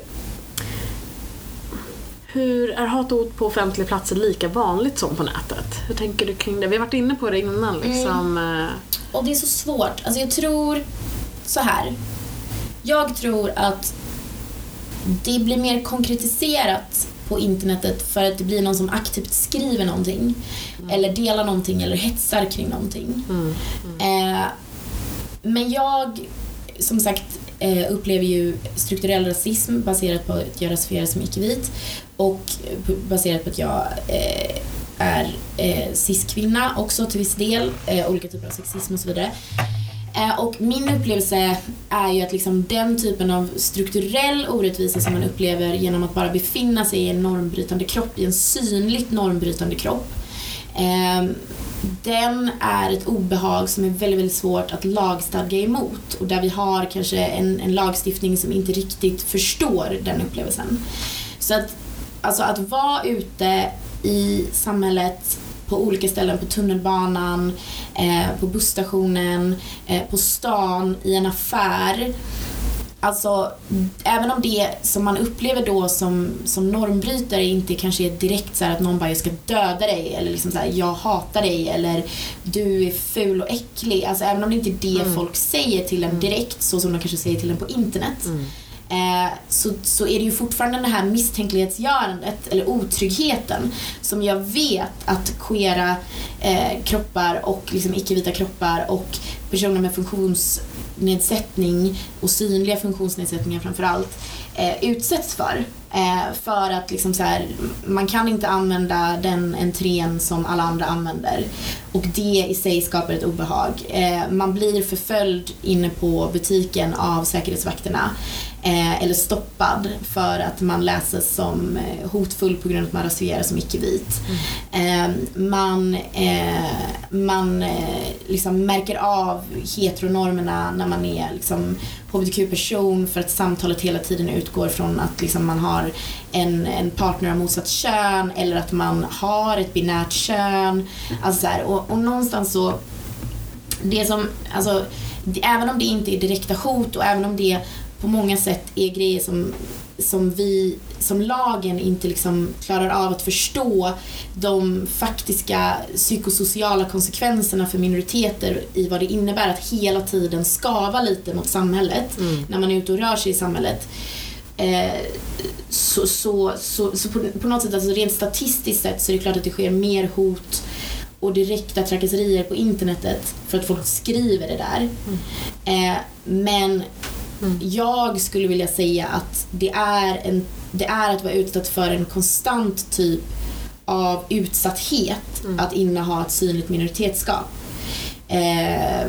Hur är hat och hot på offentliga platser lika vanligt som på nätet? Hur tänker du kring det? Vi har varit inne på det innan liksom. eh, Och det är så svårt. Alltså jag tror så här. Jag tror att det blir mer konkretiserat på internetet för att det blir någon som aktivt skriver någonting. Eller delar någonting eller hetsar kring någonting. Mm. Eh, men jag, som sagt, eh, upplever ju strukturell rasism baserat på att jag rasifieras som icke-vit och baserat på att jag eh, är eh, cis-kvinna också till viss del, eh, olika typer av sexism och så vidare. Eh, och min upplevelse är ju att liksom den typen av strukturell orättvisa som man upplever genom att bara befinna sig i en normbrytande kropp, i en synligt normbrytande kropp, eh, den är ett obehag som är väldigt, väldigt svårt att lagstadga emot och där vi har kanske en, en lagstiftning som inte riktigt förstår den upplevelsen. Så att, alltså att vara ute i samhället på olika ställen, på tunnelbanan, eh, på busstationen, eh, på stan, i en affär. Alltså, även om det som man upplever då som, som normbrytare inte kanske är direkt så här att någon bara jag ska döda dig eller liksom så här, jag hatar dig eller du är ful och äcklig. Alltså även om det inte är det Mm. folk säger till en direkt så som de kanske säger till en på internet. Mm. Eh, så, så är det ju fortfarande det här misstänklighetsgörandet eller otryggheten som jag vet att queera eh, kroppar och liksom icke-vita kroppar och personer med funktionsnedsättning och synliga funktionsnedsättningar framförallt eh, utsätts för. Eh, för att liksom så här, man kan inte använda den entrén som alla andra använder. Och det i sig skapar ett obehag. Eh, man blir förföljd inne på butiken av säkerhetsvakterna. Eh, eller stoppad för att man läses som eh, hotfull på grund av att man rasifieras som icke-vit. Eh, man eh, man eh, liksom märker av heteronormerna när man är liksom, hbtq-person för att samtalet hela tiden utgår från att liksom, man har en, en partner av motsatt kön eller att man har ett binärt kön. Alltså, så här, och, och någonstans så det som, alltså, även om det inte är direkta hot och även om det på många sätt är grejer som, som vi, som lagen inte liksom klarar av att förstå de faktiska psykosociala konsekvenserna för minoriteter i vad det innebär att hela tiden skava lite mot samhället Mm. när man är ute och rör sig i samhället. eh, så, så, så, så på, på något sätt, alltså rent statistiskt sett så är det klart att det sker mer hot och direkta trakasserier på internetet för att folk skriver det där. Eh, men jag skulle vilja säga att det är, en, det är att vara utsatt för en konstant typ av utsatthet att inneha ett synligt minoritetsskap. Eh,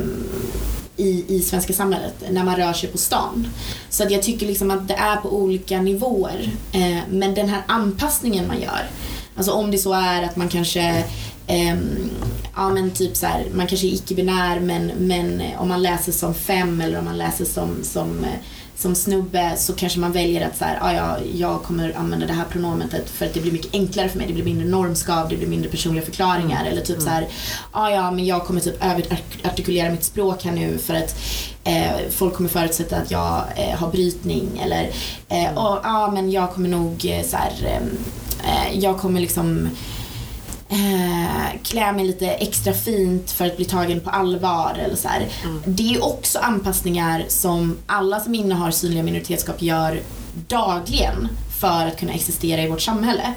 i, i svenska samhället när man rör sig på stan. Så att jag tycker liksom att det är på olika nivåer. Eh, men den här anpassningen man gör. Alltså om det så är att man kanske ehm, ja men typ så här, man kanske är icke-binär men, men om man läser som fem eller om man läser som, som, eh, som snubbe så kanske man väljer att så här, ja, ja, jag kommer använda det här pronomenet för att det blir mycket enklare för mig. Det blir mindre normskav, det blir mindre personliga förklaringar. Eller typ så här, ja, ja, men jag kommer typ överartikulera mitt språk här nu för att eh, folk kommer förutsätta att jag eh, har brytning. Eller, eh, och, ja, men jag kommer nog eh, så här, eh, jag kommer liksom eh, klä mig lite extra fint för att bli tagen på allvar. Eller så här. Det är också anpassningar som alla som innehar synliga minoritetsskap gör dagligen för att kunna existera i vårt samhälle.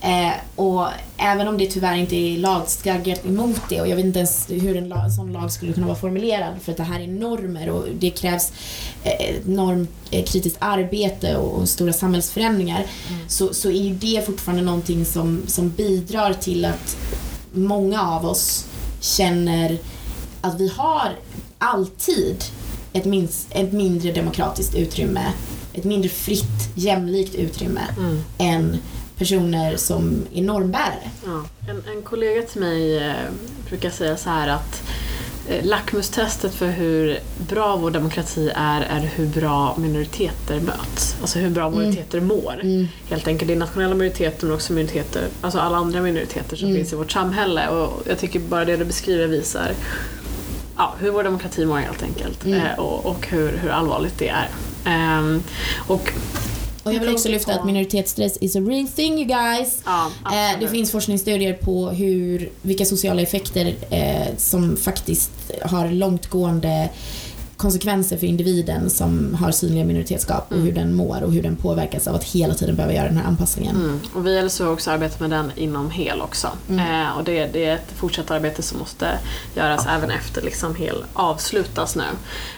Eh, och även om det tyvärr inte är lagstadgat emot det och jag vet inte ens hur en, lag, en sån lag skulle kunna vara formulerad för att det här är normer och det krävs eh, normkritiskt arbete och, och stora samhällsförändringar så, så är ju det fortfarande någonting som, som bidrar till att många av oss känner att vi har alltid ett, minst, ett mindre demokratiskt utrymme, ett mindre fritt, jämlikt utrymme än personer som är normbärare. Ja. En, en kollega till mig eh, brukar säga så här att eh, lackmustestet för hur bra vår demokrati är, är hur bra minoriteter möts. Alltså hur bra minoriteter mår. Helt enkelt. Det är nationella minoriteter men också minoriteter, alltså alla andra minoriteter som finns i vårt samhälle. Och jag tycker bara det du beskriver visar ja, hur vår demokrati mår helt enkelt. Eh, och och hur, hur allvarligt det är. Ehm, och Och jag vill också lyfta att minoritetsstress is a real thing you guys. Ja, Eh, det finns forskningsstudier på hur, vilka sociala effekter eh, som faktiskt har långtgående konsekvenser för individen som har synliga minoritetsskap och hur den mår och hur den påverkas av att hela tiden behöva göra den här anpassningen. Mm. Och vi i LSU har också arbetat med den inom HEL också. Eh, och det, det är ett fortsatt arbete som måste göras även efter liksom HEL avslutas nu.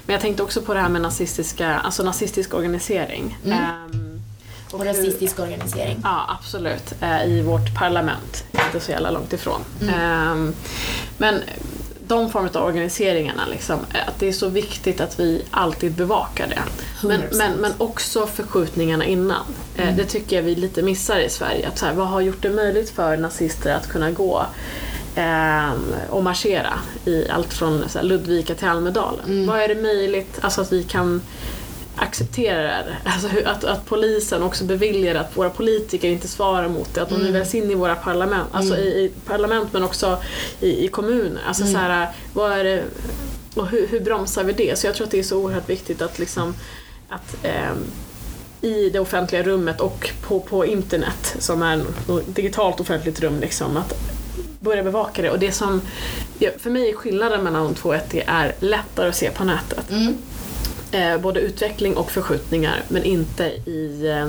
Men jag tänkte också på det här med nazistiska, alltså nazistisk organisering. Ehm, och Och hur- rasistisk organisering. Ja, absolut. Eh, I vårt parlament. Inte så jävla långt ifrån. Ehm, men de former av organiseringarna, liksom, eh, att det är så viktigt att vi alltid bevakar det. Men, 100%. men, men också förskjutningarna innan. Eh, Det tycker jag vi lite missar i Sverige. Att så här, vad har gjort det möjligt för nazister att kunna gå ehm, och marschera i allt från så här, Ludvika till Almedalen? Vad är det möjligt, alltså att vi kan acceptera det. Alltså att, att polisen också beviljar att våra politiker inte svarar mot det. Att de nu väljs in i våra parlament, alltså i, i parlament men också i, i kommuner. Alltså så här, vad är det, och hur, hur bromsar vi det? Så jag tror att det är så oerhört viktigt att liksom att ehm, i det offentliga rummet och på, på internet som är ett digitalt offentligt rum liksom, att börja bevaka det. Och det som, för mig är skillnaden mellan de två att det är lättare att se på nätet. Mm. Eh, både utveckling och förskjutningar men inte i, eh,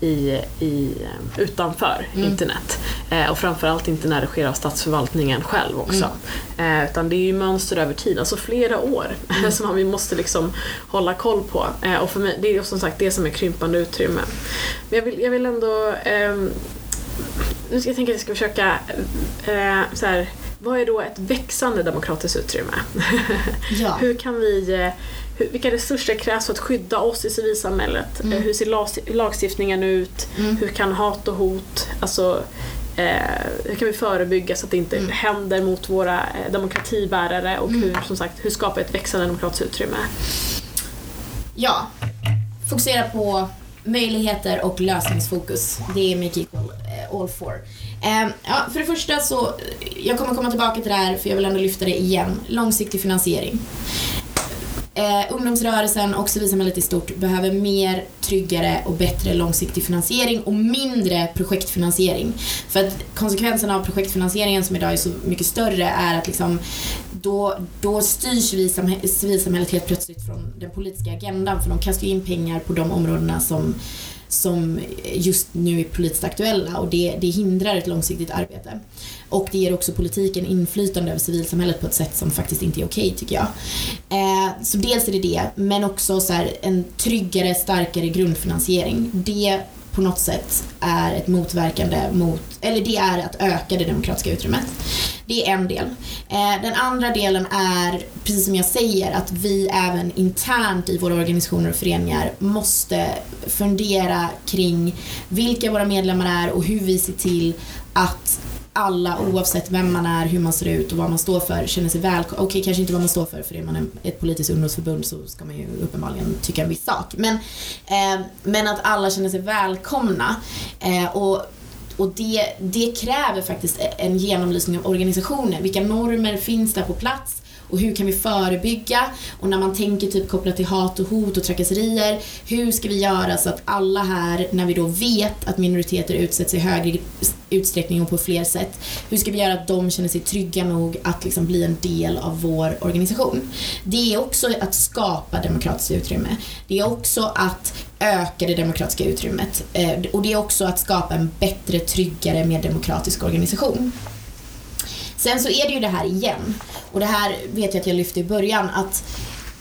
i, i, eh, utanför internet. Eh, och framförallt inte när det sker av statsförvaltningen själv också. Eh, utan det är ju mönster över tid, alltså flera år som man- vi måste liksom hålla koll på. Eh, och för mig, det är som sagt det som är krympande utrymme. Men jag vill, jag vill ändå ehm, nu ska jag tänka att jag ska försöka så här, vad är då ett växande demokratiskt utrymme? Ja. Hur kan vi, hur, vilka resurser krävs för att skydda oss i civilsamhället? Mm. Eh, Hur ser lag- lagstiftningen ut? Hur kan hat och hot, alltså eh, hur kan vi förebygga så att det inte Mm. händer mot våra eh, demokratibärare och hur, som sagt, hur skapa ett växande demokratiskt utrymme? Ja. Fokusera på möjligheter och lösningsfokus. Det är Equal eh, all for. Ehm, ja, för det första så, jag kommer komma tillbaka till det här för jag vill ändå lyfta det igen. Långsiktig finansiering eh, ungdomsrörelsen och civilsamhället i stort behöver mer, tryggare och bättre långsiktig finansiering och mindre projektfinansiering. För att konsekvenserna av projektfinansieringen som idag är så mycket större är att liksom då, då styrs civilsamhället helt plötsligt från den politiska agendan för de kastar ju in pengar på de områdena som som just nu är politiskt aktuella och det, det hindrar ett långsiktigt arbete. Och det ger också politiken inflytande över civilsamhället på ett sätt som faktiskt inte är okej okay, tycker jag. Eh, så dels är det det, men också så här, en tryggare, starkare grundfinansiering. Det på något sätt är ett motverkande mot, eller det är att öka det demokratiska utrymmet. Det är en del. Eh, den andra delen är, precis som jag säger, att vi även internt i våra organisationer och föreningar måste fundera kring vilka våra medlemmar är och hur vi ser till att alla oavsett vem man är, hur man ser ut och vad man står för känner sig välkomna. Okej, kanske inte vad man står för för är man ett politiskt ungdomsförbund så ska man ju uppenbarligen tycka en viss sak. Men, eh, men att alla känner sig välkomna. Eh, och och det, det kräver faktiskt en genomlysning av organisationen. Vilka normer finns där på plats? Och hur kan vi förebygga? Och när man tänker typ kopplat till hat och hot och trakasserier, hur ska vi göra så att alla här, när vi då vet att minoriteter utsätts i högre utsträckning och på fler sätt, hur ska vi göra att de känner sig trygga nog att liksom bli en del av vår organisation? Det är också att skapa demokratiskt utrymme. Det är också att öka det demokratiska utrymmet. Eh, och det är också att skapa en bättre, tryggare, mer demokratisk organisation. Sen så är det ju det här igen. Och det här vet jag att jag lyfte i början att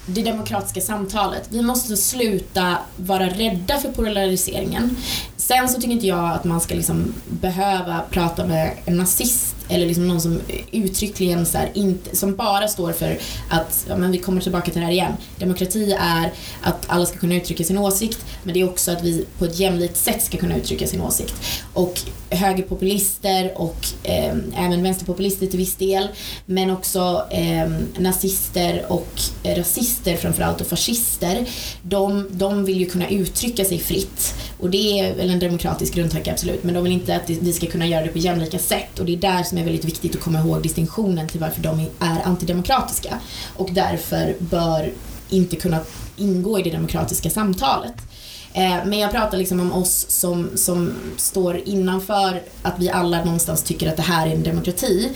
det demokratiska samtalet. Vi måste sluta vara rädda för polariseringen. Sen så tycker inte jag att man ska liksom behöva prata med en nazist eller liksom någon som uttryckligen så här, inte, som bara står för att, ja men vi kommer tillbaka till det här igen, demokrati är att alla ska kunna uttrycka sin åsikt men det är också att vi på ett jämlikt sätt ska kunna uttrycka sin åsikt. Och högerpopulister och eh, även vänsterpopulister till viss del men också eh, nazister och rasister framförallt och fascister de, de vill ju kunna uttrycka sig fritt. Och det är väl en demokratisk grundtanke absolut. Men de vill inte att vi ska kunna göra det på jämlika sätt. Och det är där som är väldigt viktigt att komma ihåg distinktionen till varför de är antidemokratiska och därför bör inte kunna ingå i det demokratiska samtalet. Eh, men jag pratar liksom om oss som, som står innanför att vi alla någonstans tycker att det här är en demokrati.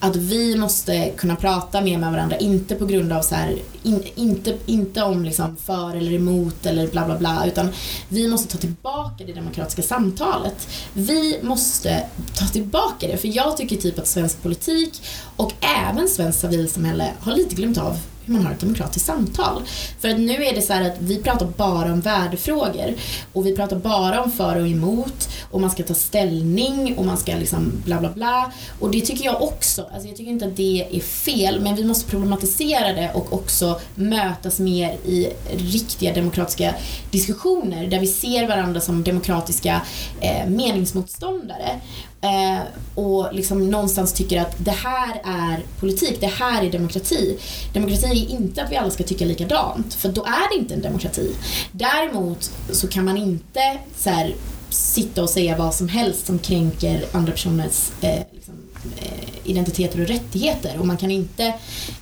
Att vi måste kunna prata mer med varandra, inte på grund av så här, in, inte, inte om liksom för eller emot eller bla bla bla, utan vi måste ta tillbaka det demokratiska samtalet. Vi måste ta tillbaka det, för jag tycker typ att svensk politik och även svenskt civilsamhälle har lite glömt av hur man har ett demokratiskt samtal. För att nu är det så att vi pratar bara om värdefrågor och vi pratar bara om för och emot och man ska ta ställning och man ska liksom bla bla bla. Och det tycker jag också, alltså jag tycker inte att det är fel men vi måste problematisera det och också mötas mer i riktiga demokratiska diskussioner där vi ser varandra som demokratiska eh, meningsmotståndare Eh, och liksom någonstans tycker att det här är politik, det här är demokrati. Demokrati är inte att vi alla ska tycka likadant, för då är det inte en demokrati. Däremot så kan man inte så här, sitta och säga vad som helst som kränker andra personers eh, liksom, eh, identiteter och rättigheter. Och man kan inte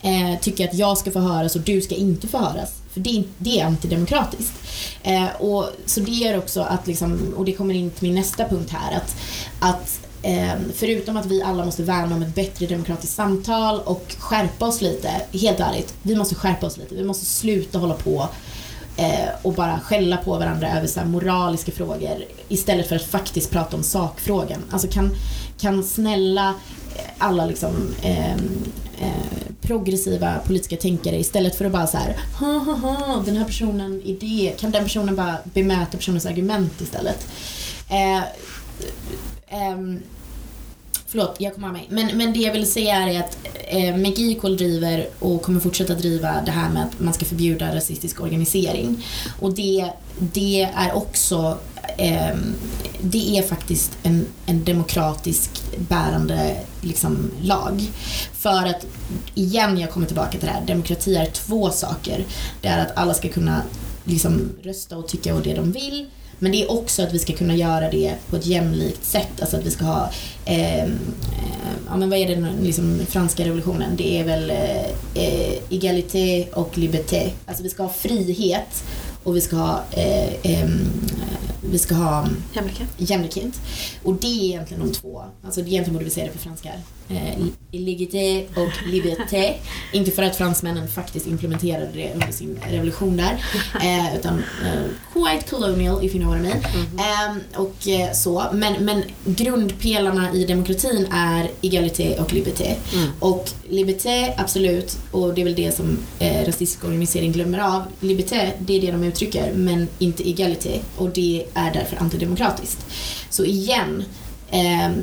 eh, tycka att jag ska få höras och du ska inte få höras. För det, det är antidemokratiskt. Eh, och, så det gör också att, liksom, och det kommer in till min nästa punkt här, att, att Eh, förutom att vi alla måste värna om ett bättre demokratiskt samtal och skärpa oss lite, helt ärligt, vi måste skärpa oss lite. Vi måste sluta hålla på eh, och bara skälla på varandra över så moraliska frågor istället för att faktiskt prata om sakfrågan. Alltså kan, kan snälla eh, alla liksom eh, eh, progressiva politiska tänkare istället för att bara så här, ha ha ha, den här personen är det, kan den personen bara bemöta personens argument istället. Eh, Um, förlåt, jag kommer av mig. Men, men det jag vill säga är att eh, Make Equal driver och kommer fortsätta driva det här med att man ska förbjuda rasistisk organisering. Och det, det är också eh, det är faktiskt en, en demokratisk bärande liksom, lag. För att, igen, jag kommer tillbaka till det här, demokrati är två saker. Det är att alla ska kunna liksom, rösta och tycka och det de vill men det är också att vi ska kunna göra det på ett jämlikt sätt. Alltså att vi ska ha ehm, eh, ja men vad är det liksom franska revolutionen? Det är väl eh, eh, egalité och liberté. Alltså vi ska ha frihet och vi ska ha, eh, eh, vi ska ha Jämlikhet. jämlikhet. Och det är egentligen de två. Alltså egentligen borde vi säga det på franska. Eh, Ligité och liberté. Inte för att fransmännen faktiskt implementerade det under sin revolution där. Eh, utan eh, quite colonial if you know what I mean. Eh, och eh, så. Men, men grundpelarna i demokratin är egalité och liberté. Mm. Och liberté, absolut, och det är väl det som eh, rasistisk organisering glömmer av. Liberté, det är det de uttrycker, men inte egalité. Och det är därför antidemokratiskt. Så igen, ehm,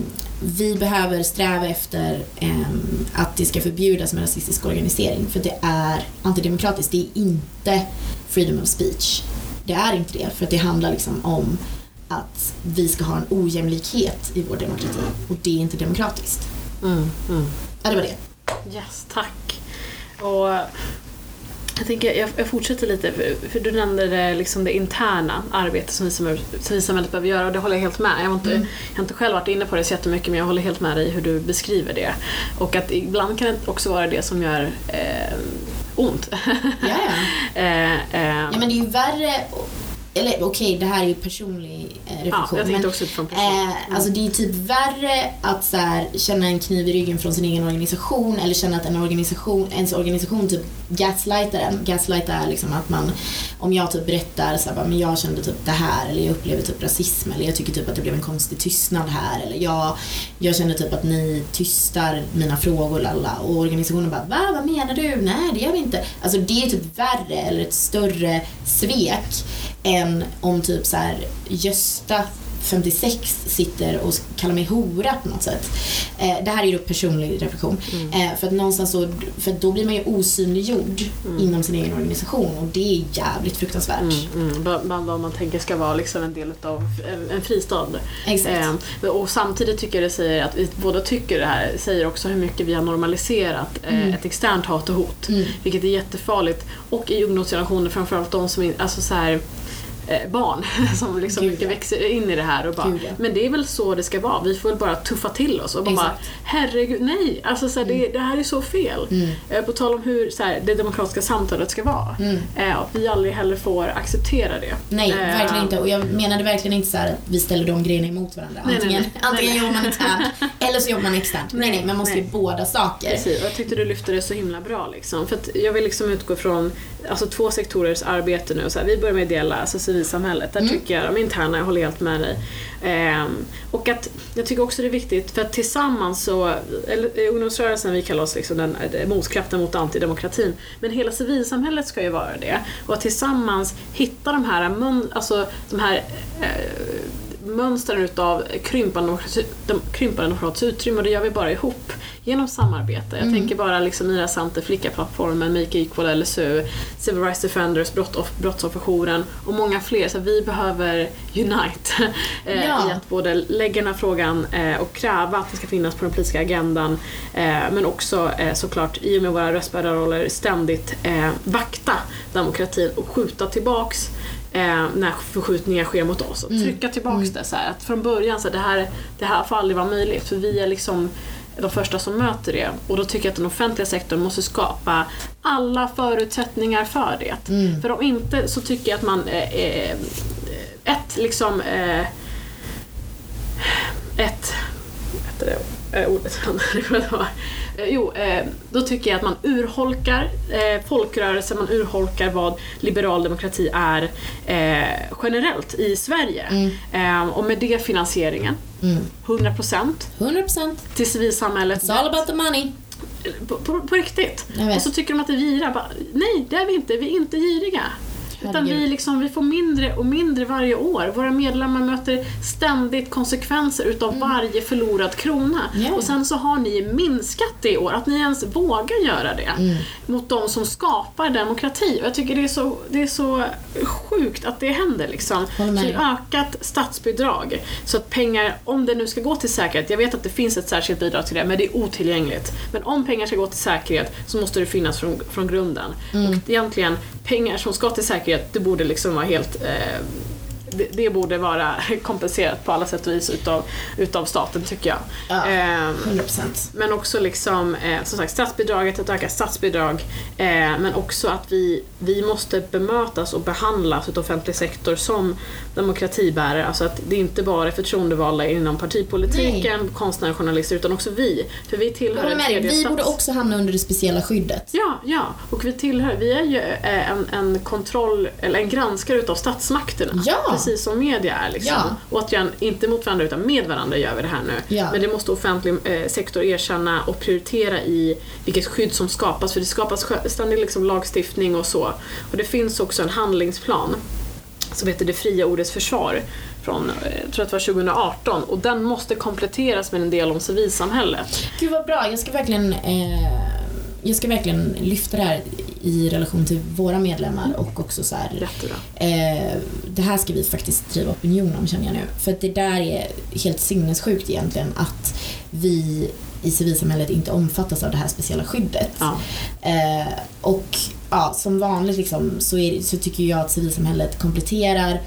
vi behöver sträva efter ehm, att det ska förbjudas med rasistisk organisering, för det är antidemokratiskt. Det är inte freedom of speech. Det är inte det, för att det handlar liksom om att vi ska ha en ojämlikhet i vår demokrati och det är inte demokratiskt. Mm, mm. Ja, det var det. Yes, tack. Och jag, tänker, jag, jag fortsätter lite, för, för du nämnde det, liksom det interna arbetet som civilsamhället, civilsamhället behöver göra och det håller jag helt med. Jag har, inte, Mm. jag har inte själv varit inne på det så jättemycket men jag håller helt med dig i hur du beskriver det. Och att ibland kan det också vara det som gör eh, ont. Ja, ja. eh, eh, Ja men det är ju värre, eller okej det här är ju personlig eh, ja, reflektion. jag tänkte men, eh, alltså det är typ värre att så här, känna en kniv i ryggen från sin egen organisation eller känna att en organisation, ens organisation typ gaslightar en. Gaslighta är liksom att man, om jag typ berättar så här, men jag kände typ det här eller jag upplever typ rasism eller jag tycker typ att det blev en konstig tystnad här eller jag, jag känner typ att ni tystar mina frågor lalla och organisationen bara va, vad menar du? Nej det gör vi inte. Alltså det är typ värre eller ett större svek än om typ så här Gösta 56 sitter och kallar mig hora på något sätt. Eh, det här är ju då personlig reflektion. Eh, för att någonstans så, för då blir man ju osynliggjord inom sin egen organisation och det är jävligt fruktansvärt. Mm, mm. Bland vad man tänker ska vara liksom en del av en, en fristad. Exakt. Eh, och samtidigt tycker jag det säger att vi båda tycker det här säger också hur mycket vi har normaliserat eh, Mm. ett externt hat och hot. Mm. Vilket är jättefarligt. Och i ungdomsgenerationer framförallt de som, in, alltså så här, barn som liksom Gud, mycket ja. växer in i det här och bara, Gud, ja. men det är väl så det ska vara. Vi får väl bara tuffa till oss och bara, Exakt. herregud, nej, alltså så här, det, det här är så fel. Mm. Eh, På tal om hur så här, det demokratiska samtalet ska vara. Mm. Eh, att vi aldrig heller får acceptera det. Nej, Eh, verkligen inte. Och jag menade verkligen inte så här att vi ställer de grejerna emot varandra. Nej, nej, Antingen, nej. antingen Nej, nej. jobbar man internt eller så jobbar man externt. Nej, nej, man måste ju Nej. båda saker. Precis, och jag tyckte du lyfte det så himla bra. Liksom. För att jag vill liksom utgå från alltså, två sektorers arbete nu. Så här, vi börjar med ideella, alltså civilsamhället. Där Mm. tycker jag, de interna, jag håller helt med dig. Ehm, och att jag tycker också det är viktigt för att tillsammans så, eller ungdomsrörelsen vi kallar oss liksom den eh, motkraften mot antidemokratin. Men hela civilsamhället ska ju vara det. Och att tillsammans hitta de här, alltså, de här eh, mönstren utav krympande demokrati- dem- krympande demokratiskt utrymme och det gör vi bara ihop genom samarbete. Jag Mm. tänker bara liksom Ira Sante, Flicka-plattformen, Make Equal, LSU, Civil Rights Defenders, brott, Brottsofferjouren och många fler. Så vi behöver unite eh, Ja. i att både lägga den här frågan eh, och kräva att det ska finnas på den politiska agendan eh, men också såklart i och med våra röstbärarroller ständigt vakta demokratin och skjuta tillbaks eh, när förskjutningar sker mot oss. Och Mm. trycka tillbaks Mm. det så här, att från början så här, det, här, det här får aldrig vara möjligt för vi är liksom de första som möter det och då tycker jag att den offentliga sektorn måste skapa alla förutsättningar för det. Mm. För om inte så tycker jag att man eh, eh, ett liksom eh, ett vad heter det eh, ordet Eh, Jo, eh, då tycker jag att man urholkar eh, folkrörelser, man urholkar vad liberal demokrati är generellt i Sverige. Mm. Och med det finansieringen, Mm. 100% 100% till civilsamhället. It's all about the money. På, på, på riktigt. Och så tycker de att det är gira. Bara, Nej, det är vi inte. Vi är inte giriga. Utan vi, liksom, vi får mindre och mindre varje år. Våra medlemmar möter ständigt konsekvenser utav varje förlorad krona. Ja. Och sen så har ni minskat det i år, att ni ens vågar göra det. Mm. Mot de som skapar demokrati. Och jag tycker det är så, det är så sjukt att det händer. Liksom. Dig. ökat statsbidrag. Så att pengar, om det nu ska gå till säkerhet, jag vet att det finns ett särskilt bidrag till det, men det är otillgängligt. Men om pengar ska gå till säkerhet så måste det finnas från, från grunden. Mm. Och egentligen, pengar som ska till säkerhet, det borde liksom vara helt eh, det, det borde vara kompenserat på alla sätt och vis utav, utav staten tycker jag. Ja, Ehm, 100%. men också liksom, eh, som sagt statsbidraget, ett ökat statsbidrag. Eh, men också att vi, vi måste bemötas och behandlas utav offentlig sektor som demokratibärare. Alltså att det inte bara är förtroendevalda inom partipolitiken, konstnärer, journalister utan också vi. För vi tillhör en tredje Vi stats- borde också hamna under det speciella skyddet. Ja, ja. Och vi tillhör, vi är ju eh, en, en kontroll, eller en granskare utav statsmakterna. Ja. Precis som media är liksom. Ja. Återigen, inte mot varandra utan med varandra gör vi det här nu. Ja. Men det måste offentlig eh, sektor erkänna och prioritera i vilket skydd som skapas. För det skapas sjö- ständig liksom, lagstiftning och så. Och det finns också en handlingsplan som heter Det fria ordets försvar från, eh, jag tror att det var 2018 och den måste kompletteras med en del om civilsamhället. Gud vad bra, jag ska verkligen eh, jag ska verkligen lyfta det här i relation till våra medlemmar och också så här, eh, det här ska vi faktiskt driva opinion om känner jag nu. För att det där är helt sinnessjukt egentligen att vi i civilsamhället inte omfattas av det här speciella skyddet. Ja. Eh, och ja, som vanligt liksom, så, är, så tycker jag att civilsamhället kompletterar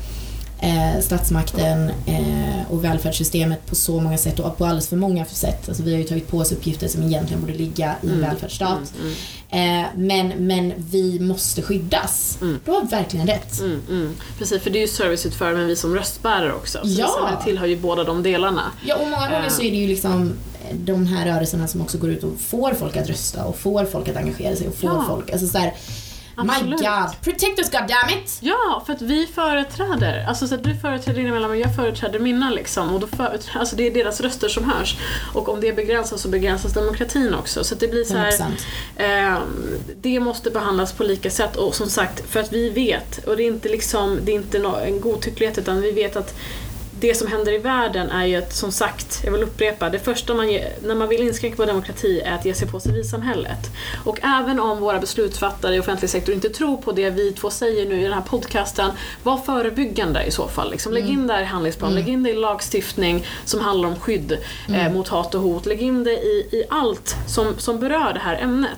eh, statsmakten eh, och välfärdssystemet på så många sätt och på alldeles för många sätt. Alltså, vi har ju tagit på oss uppgifter som egentligen borde ligga i en välfärdsstat. Mm, Eh, men, men vi måste skyddas. Mm. Du har verkligen rätt. Mm, mm. Precis, för det är ju serviceutförare men vi som röstbärare också. Så Ja. Civilsamhället tillhör ju båda de delarna. Ja, och många gånger Eh. så är det ju liksom de här rörelserna som också går ut och får folk att rösta och får folk att engagera sig och får Ja. folk, alltså såhär My Absolut. God, protect us goddammit! Ja, för att vi företräder, alltså så att du företräder dina medlemmar, jag företräder mina liksom. Och då företräder, alltså det är deras röster som hörs. Och om det begränsas så begränsas demokratin också. Så att det blir så här, 100%. eh, det måste behandlas på lika sätt. Och som sagt, för att vi vet, och det är inte liksom, det är inte en godtycklighet utan vi vet att det som händer i världen är ju att, som sagt, jag vill upprepa, det första man ge, när man vill inskränka på demokrati är att ge sig på civilsamhället. Och även om våra beslutsfattare i offentlig sektor inte tror på det vi två säger nu i den här podcasten, var förebyggande i så fall. Liksom, lägg in det här i handlingsplan, lägg in det i lagstiftning som handlar om skydd eh, mot hat och hot. Lägg in det i, i allt som, som berör det här ämnet.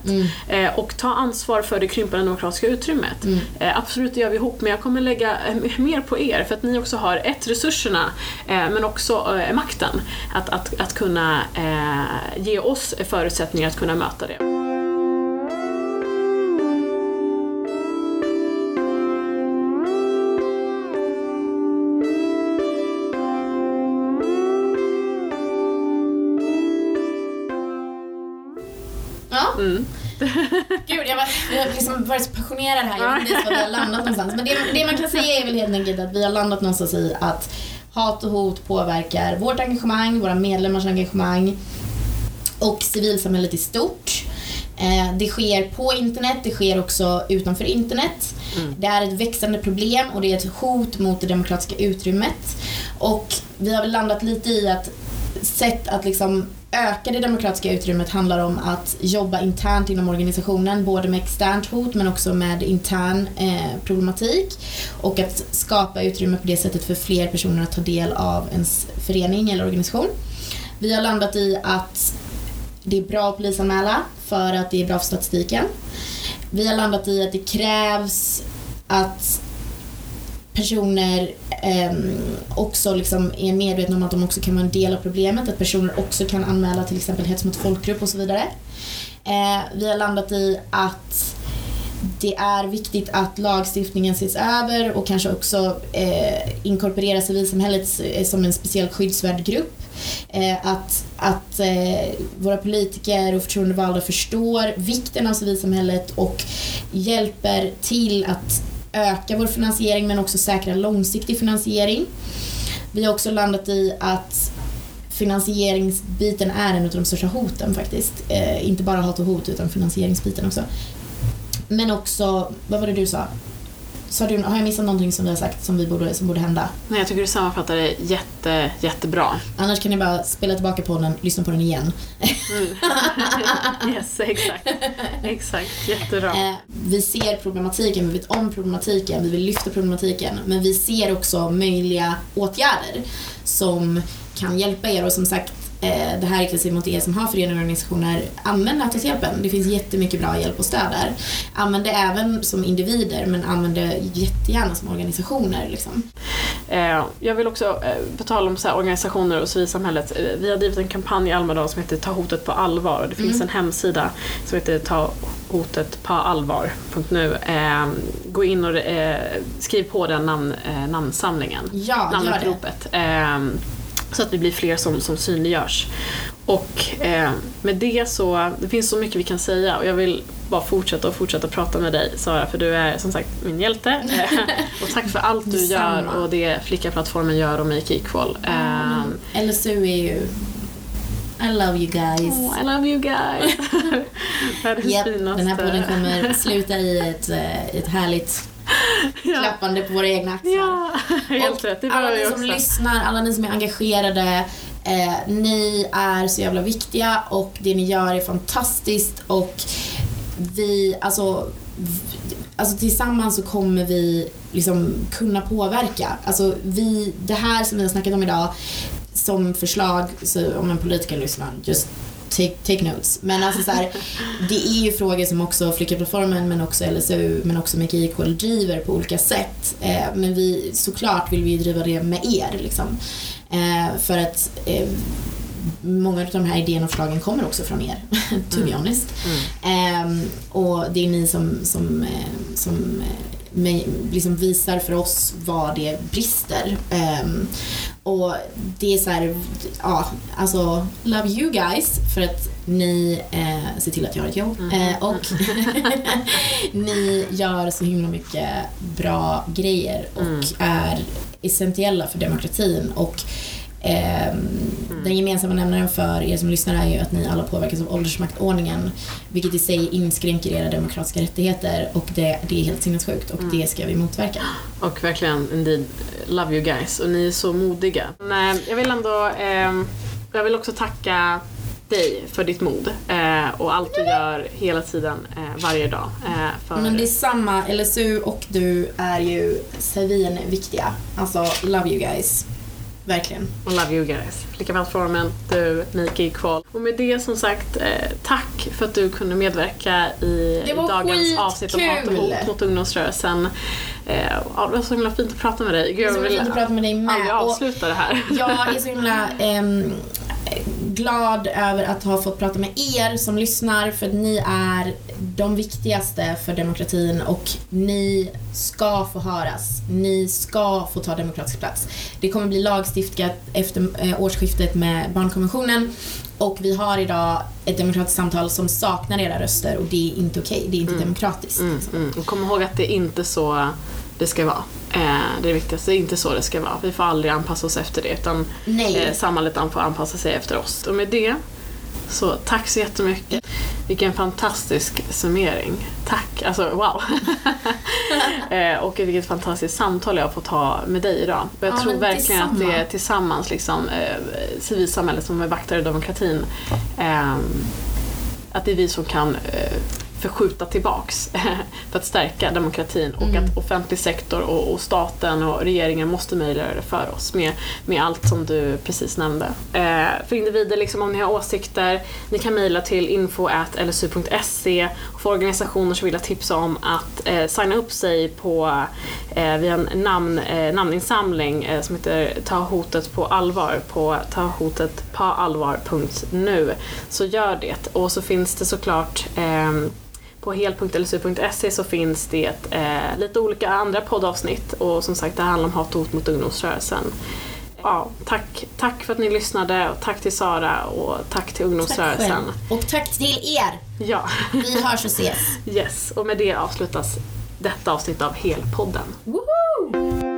Eh, och ta ansvar för det krympande demokratiska utrymmet. Eh, absolut, det gör vi ihop, men jag kommer lägga eh, mer på er för att ni också har ett, resurserna, eh, men också eh, makten att, att, att kunna eh, ge oss förutsättningar att kunna möta det. Ja. Mm. Gud, jag, var, jag har liksom varit så passionerad här. Jag vet inte ens var vi har landat någonstans. Men det, det man kan säga är väl helt enkelt att vi har landat någonstans i att hat och hot påverkar vårt engagemang, våra medlemmars engagemang och civilsamhället i stort. Eh, Det sker på internet, det sker också utanför internet. Det är ett växande problem och det är ett hot mot det demokratiska utrymmet. Och vi har väl landat lite i att sätt att liksom öka det demokratiska utrymmet handlar om att jobba internt inom organisationen, både med externt hot men också med intern eh, problematik. Och att skapa utrymme på det sättet för fler personer att ta del av ens förening eller organisation. Vi har landat i att det är bra att polisanmäla för att det är bra för statistiken. Vi har landat i att det krävs att personer eh, också liksom är medvetna om att de också kan vara en del av problemet, att personer också kan anmäla till exempel hets mot folkgrupp och så vidare. Eh, vi har landat i att det är viktigt att lagstiftningen ses över och kanske också eh, inkorporera civilsamhället eh, som en speciell skyddsvärd grupp. Eh, att att eh, våra politiker och förtroendevalda förstår vikten av civilsamhället och hjälper till att öka vår finansiering men också säkra långsiktig finansiering. Vi har också landat i att finansieringsbiten är en av de största hoten faktiskt. Eh, inte bara hat och hot utan finansieringsbiten också. Men också, vad var det du sa? Sa du, har jag missat någonting som du har sagt som, vi borde, som borde hända? Nej, jag tycker du sammanfattar det jätte, jättebra. Annars kan ni bara spela tillbaka på den, lyssna på den igen. Yes, exakt. Exakt, jättebra. Eh, vi ser problematiken, vi vet om problematiken, vi vill lyfta problematiken. Men vi ser också möjliga åtgärder som kan hjälpa er. Och som sagt, det här riktar sig mot er som har föreningar och organisationer, använd Nätverkshjälpen. Det finns jättemycket bra hjälp och stöd där. Använd det även som individer men använd det jättegärna som organisationer. Liksom. Eh, jag vill också, eh, på tal om så organisationer och civilsamhället, eh, vi har drivit en kampanj i Almedalen som heter Ta hotet på allvar det finns Mm. en hemsida som heter Ta hotet på allvar.nu. Eh, gå in och eh, skriv på den namn, eh, namnsamlingen, Ja, gör det. Så att vi blir fler som, som synliggörs. Och eh, med det så, det finns så mycket vi kan säga och jag vill bara fortsätta och fortsätta prata med dig Sara för du är som sagt min hjälte. Och tack för allt du Detsamma. gör och det Flickaplattformen gör och Make Equal. Eh, LSU är ju... I love you guys. oh, I love you guys. Världens Japp, finaste. den här podden kommer sluta i ett, eh, ett härligt ja. klappande på våra egna axlar. ja, helt rätt. Alla ni som också. lyssnar, alla ni som är engagerade, eh, ni är så jävla viktiga och det ni gör är fantastiskt och vi, alltså, alltså tillsammans så kommer vi liksom kunna påverka. Alltså vi, det här som vi har snackat om idag som förslag, så om en politiker lyssnar, just take, take notes. Men alltså så här, det är ju frågor som också Flickaplattformen men också LSU men också Equal driver på olika sätt. Eh, men vi, såklart vill vi driva det med er liksom. Eh, för att eh, många av de här idéerna och förslagen kommer också från er, to be Mm. honest. Mm. Ehm, och det är ni som, som, som liksom visar för oss var det brister. Ehm, och det är så här, ja, alltså love you guys för att ni eh, ser till att jag har ett jobb. Mm. Eh, och ni gör så himla mycket bra grejer och Mm. är essentiella för demokratin. Och Den gemensamma nämnaren för er som lyssnar är ju att ni alla påverkas av åldersmaktordningen vilket i sig inskränker era demokratiska rättigheter och det, det är helt sinnessjukt och Mm. det ska vi motverka. Och verkligen, indeed, love you guys. Och ni är så modiga. Men, eh, jag vill ändå, ehm, jag vill också tacka dig för ditt mod eh, och allt du gör hela tiden, eh, varje dag. Eh, för, Men det är samma, LSU och du är ju svinviktiga. Alltså, love you guys. Verkligen. love you guys. Flickaplattformen, du, Make Equal. Och med det som sagt, eh, tack för att du kunde medverka i dagens avsnitt om hat och hot mot ungdomsrörelsen. Eh, ja, det var så himla fint att prata med dig. Gud, Det är jag så vill att prata med dig aldrig med. Och avsluta det här. jag är så himla ehm, glad över att ha fått prata med er som lyssnar för att ni är de viktigaste för demokratin och ni ska få höras. Ni ska få ta demokratisk plats. Det kommer bli lagstiftat efter eh, årsskiftet med barnkonventionen och vi har idag ett demokratiskt samtal som saknar era röster och det är inte okej. Det är inte demokratiskt. Mm, liksom. mm. Och kom ihåg att det är inte så det ska vara. Eh, det är det viktigaste, det är inte så det ska vara. Vi får aldrig anpassa oss efter det utan eh, samhället får anpassa sig efter oss. Och med det, så tack så jättemycket. Vilken fantastisk summering. Tack, alltså wow. eh, och vilket fantastiskt samtal jag har fått ha med dig idag. Och jag Ja, tror verkligen att det är tillsammans liksom, eh, civilsamhället som är vaktare i demokratin. Eh, att det är vi som kan eh, förskjuta tillbaks för att stärka demokratin och Mm. att offentlig sektor och, och staten och regeringen måste möjliggöra det för oss med, med allt som du precis nämnde. Eh, för individer, liksom, om ni har åsikter, ni kan mejla till info.lsu.se och för organisationer så vill jag tipsa om att eh, signa upp sig på eh, via en namn, eh, namninsamling eh, som heter Ta hotet på allvar på tahotetpoallvar.nu så gör det. Och så finns det såklart ehm, på hel.lsu.se så finns det eh, lite olika andra poddavsnitt och som sagt det handlar om hat och hot mot ungdomsrörelsen. Ja, tack, tack för att ni lyssnade och tack till Sara och tack till Tack ungdomsrörelsen. själv. Och tack till er. Ja, Vi hörs och ses. yes. Och med det avslutas detta avsnitt av Helpodden. Woho!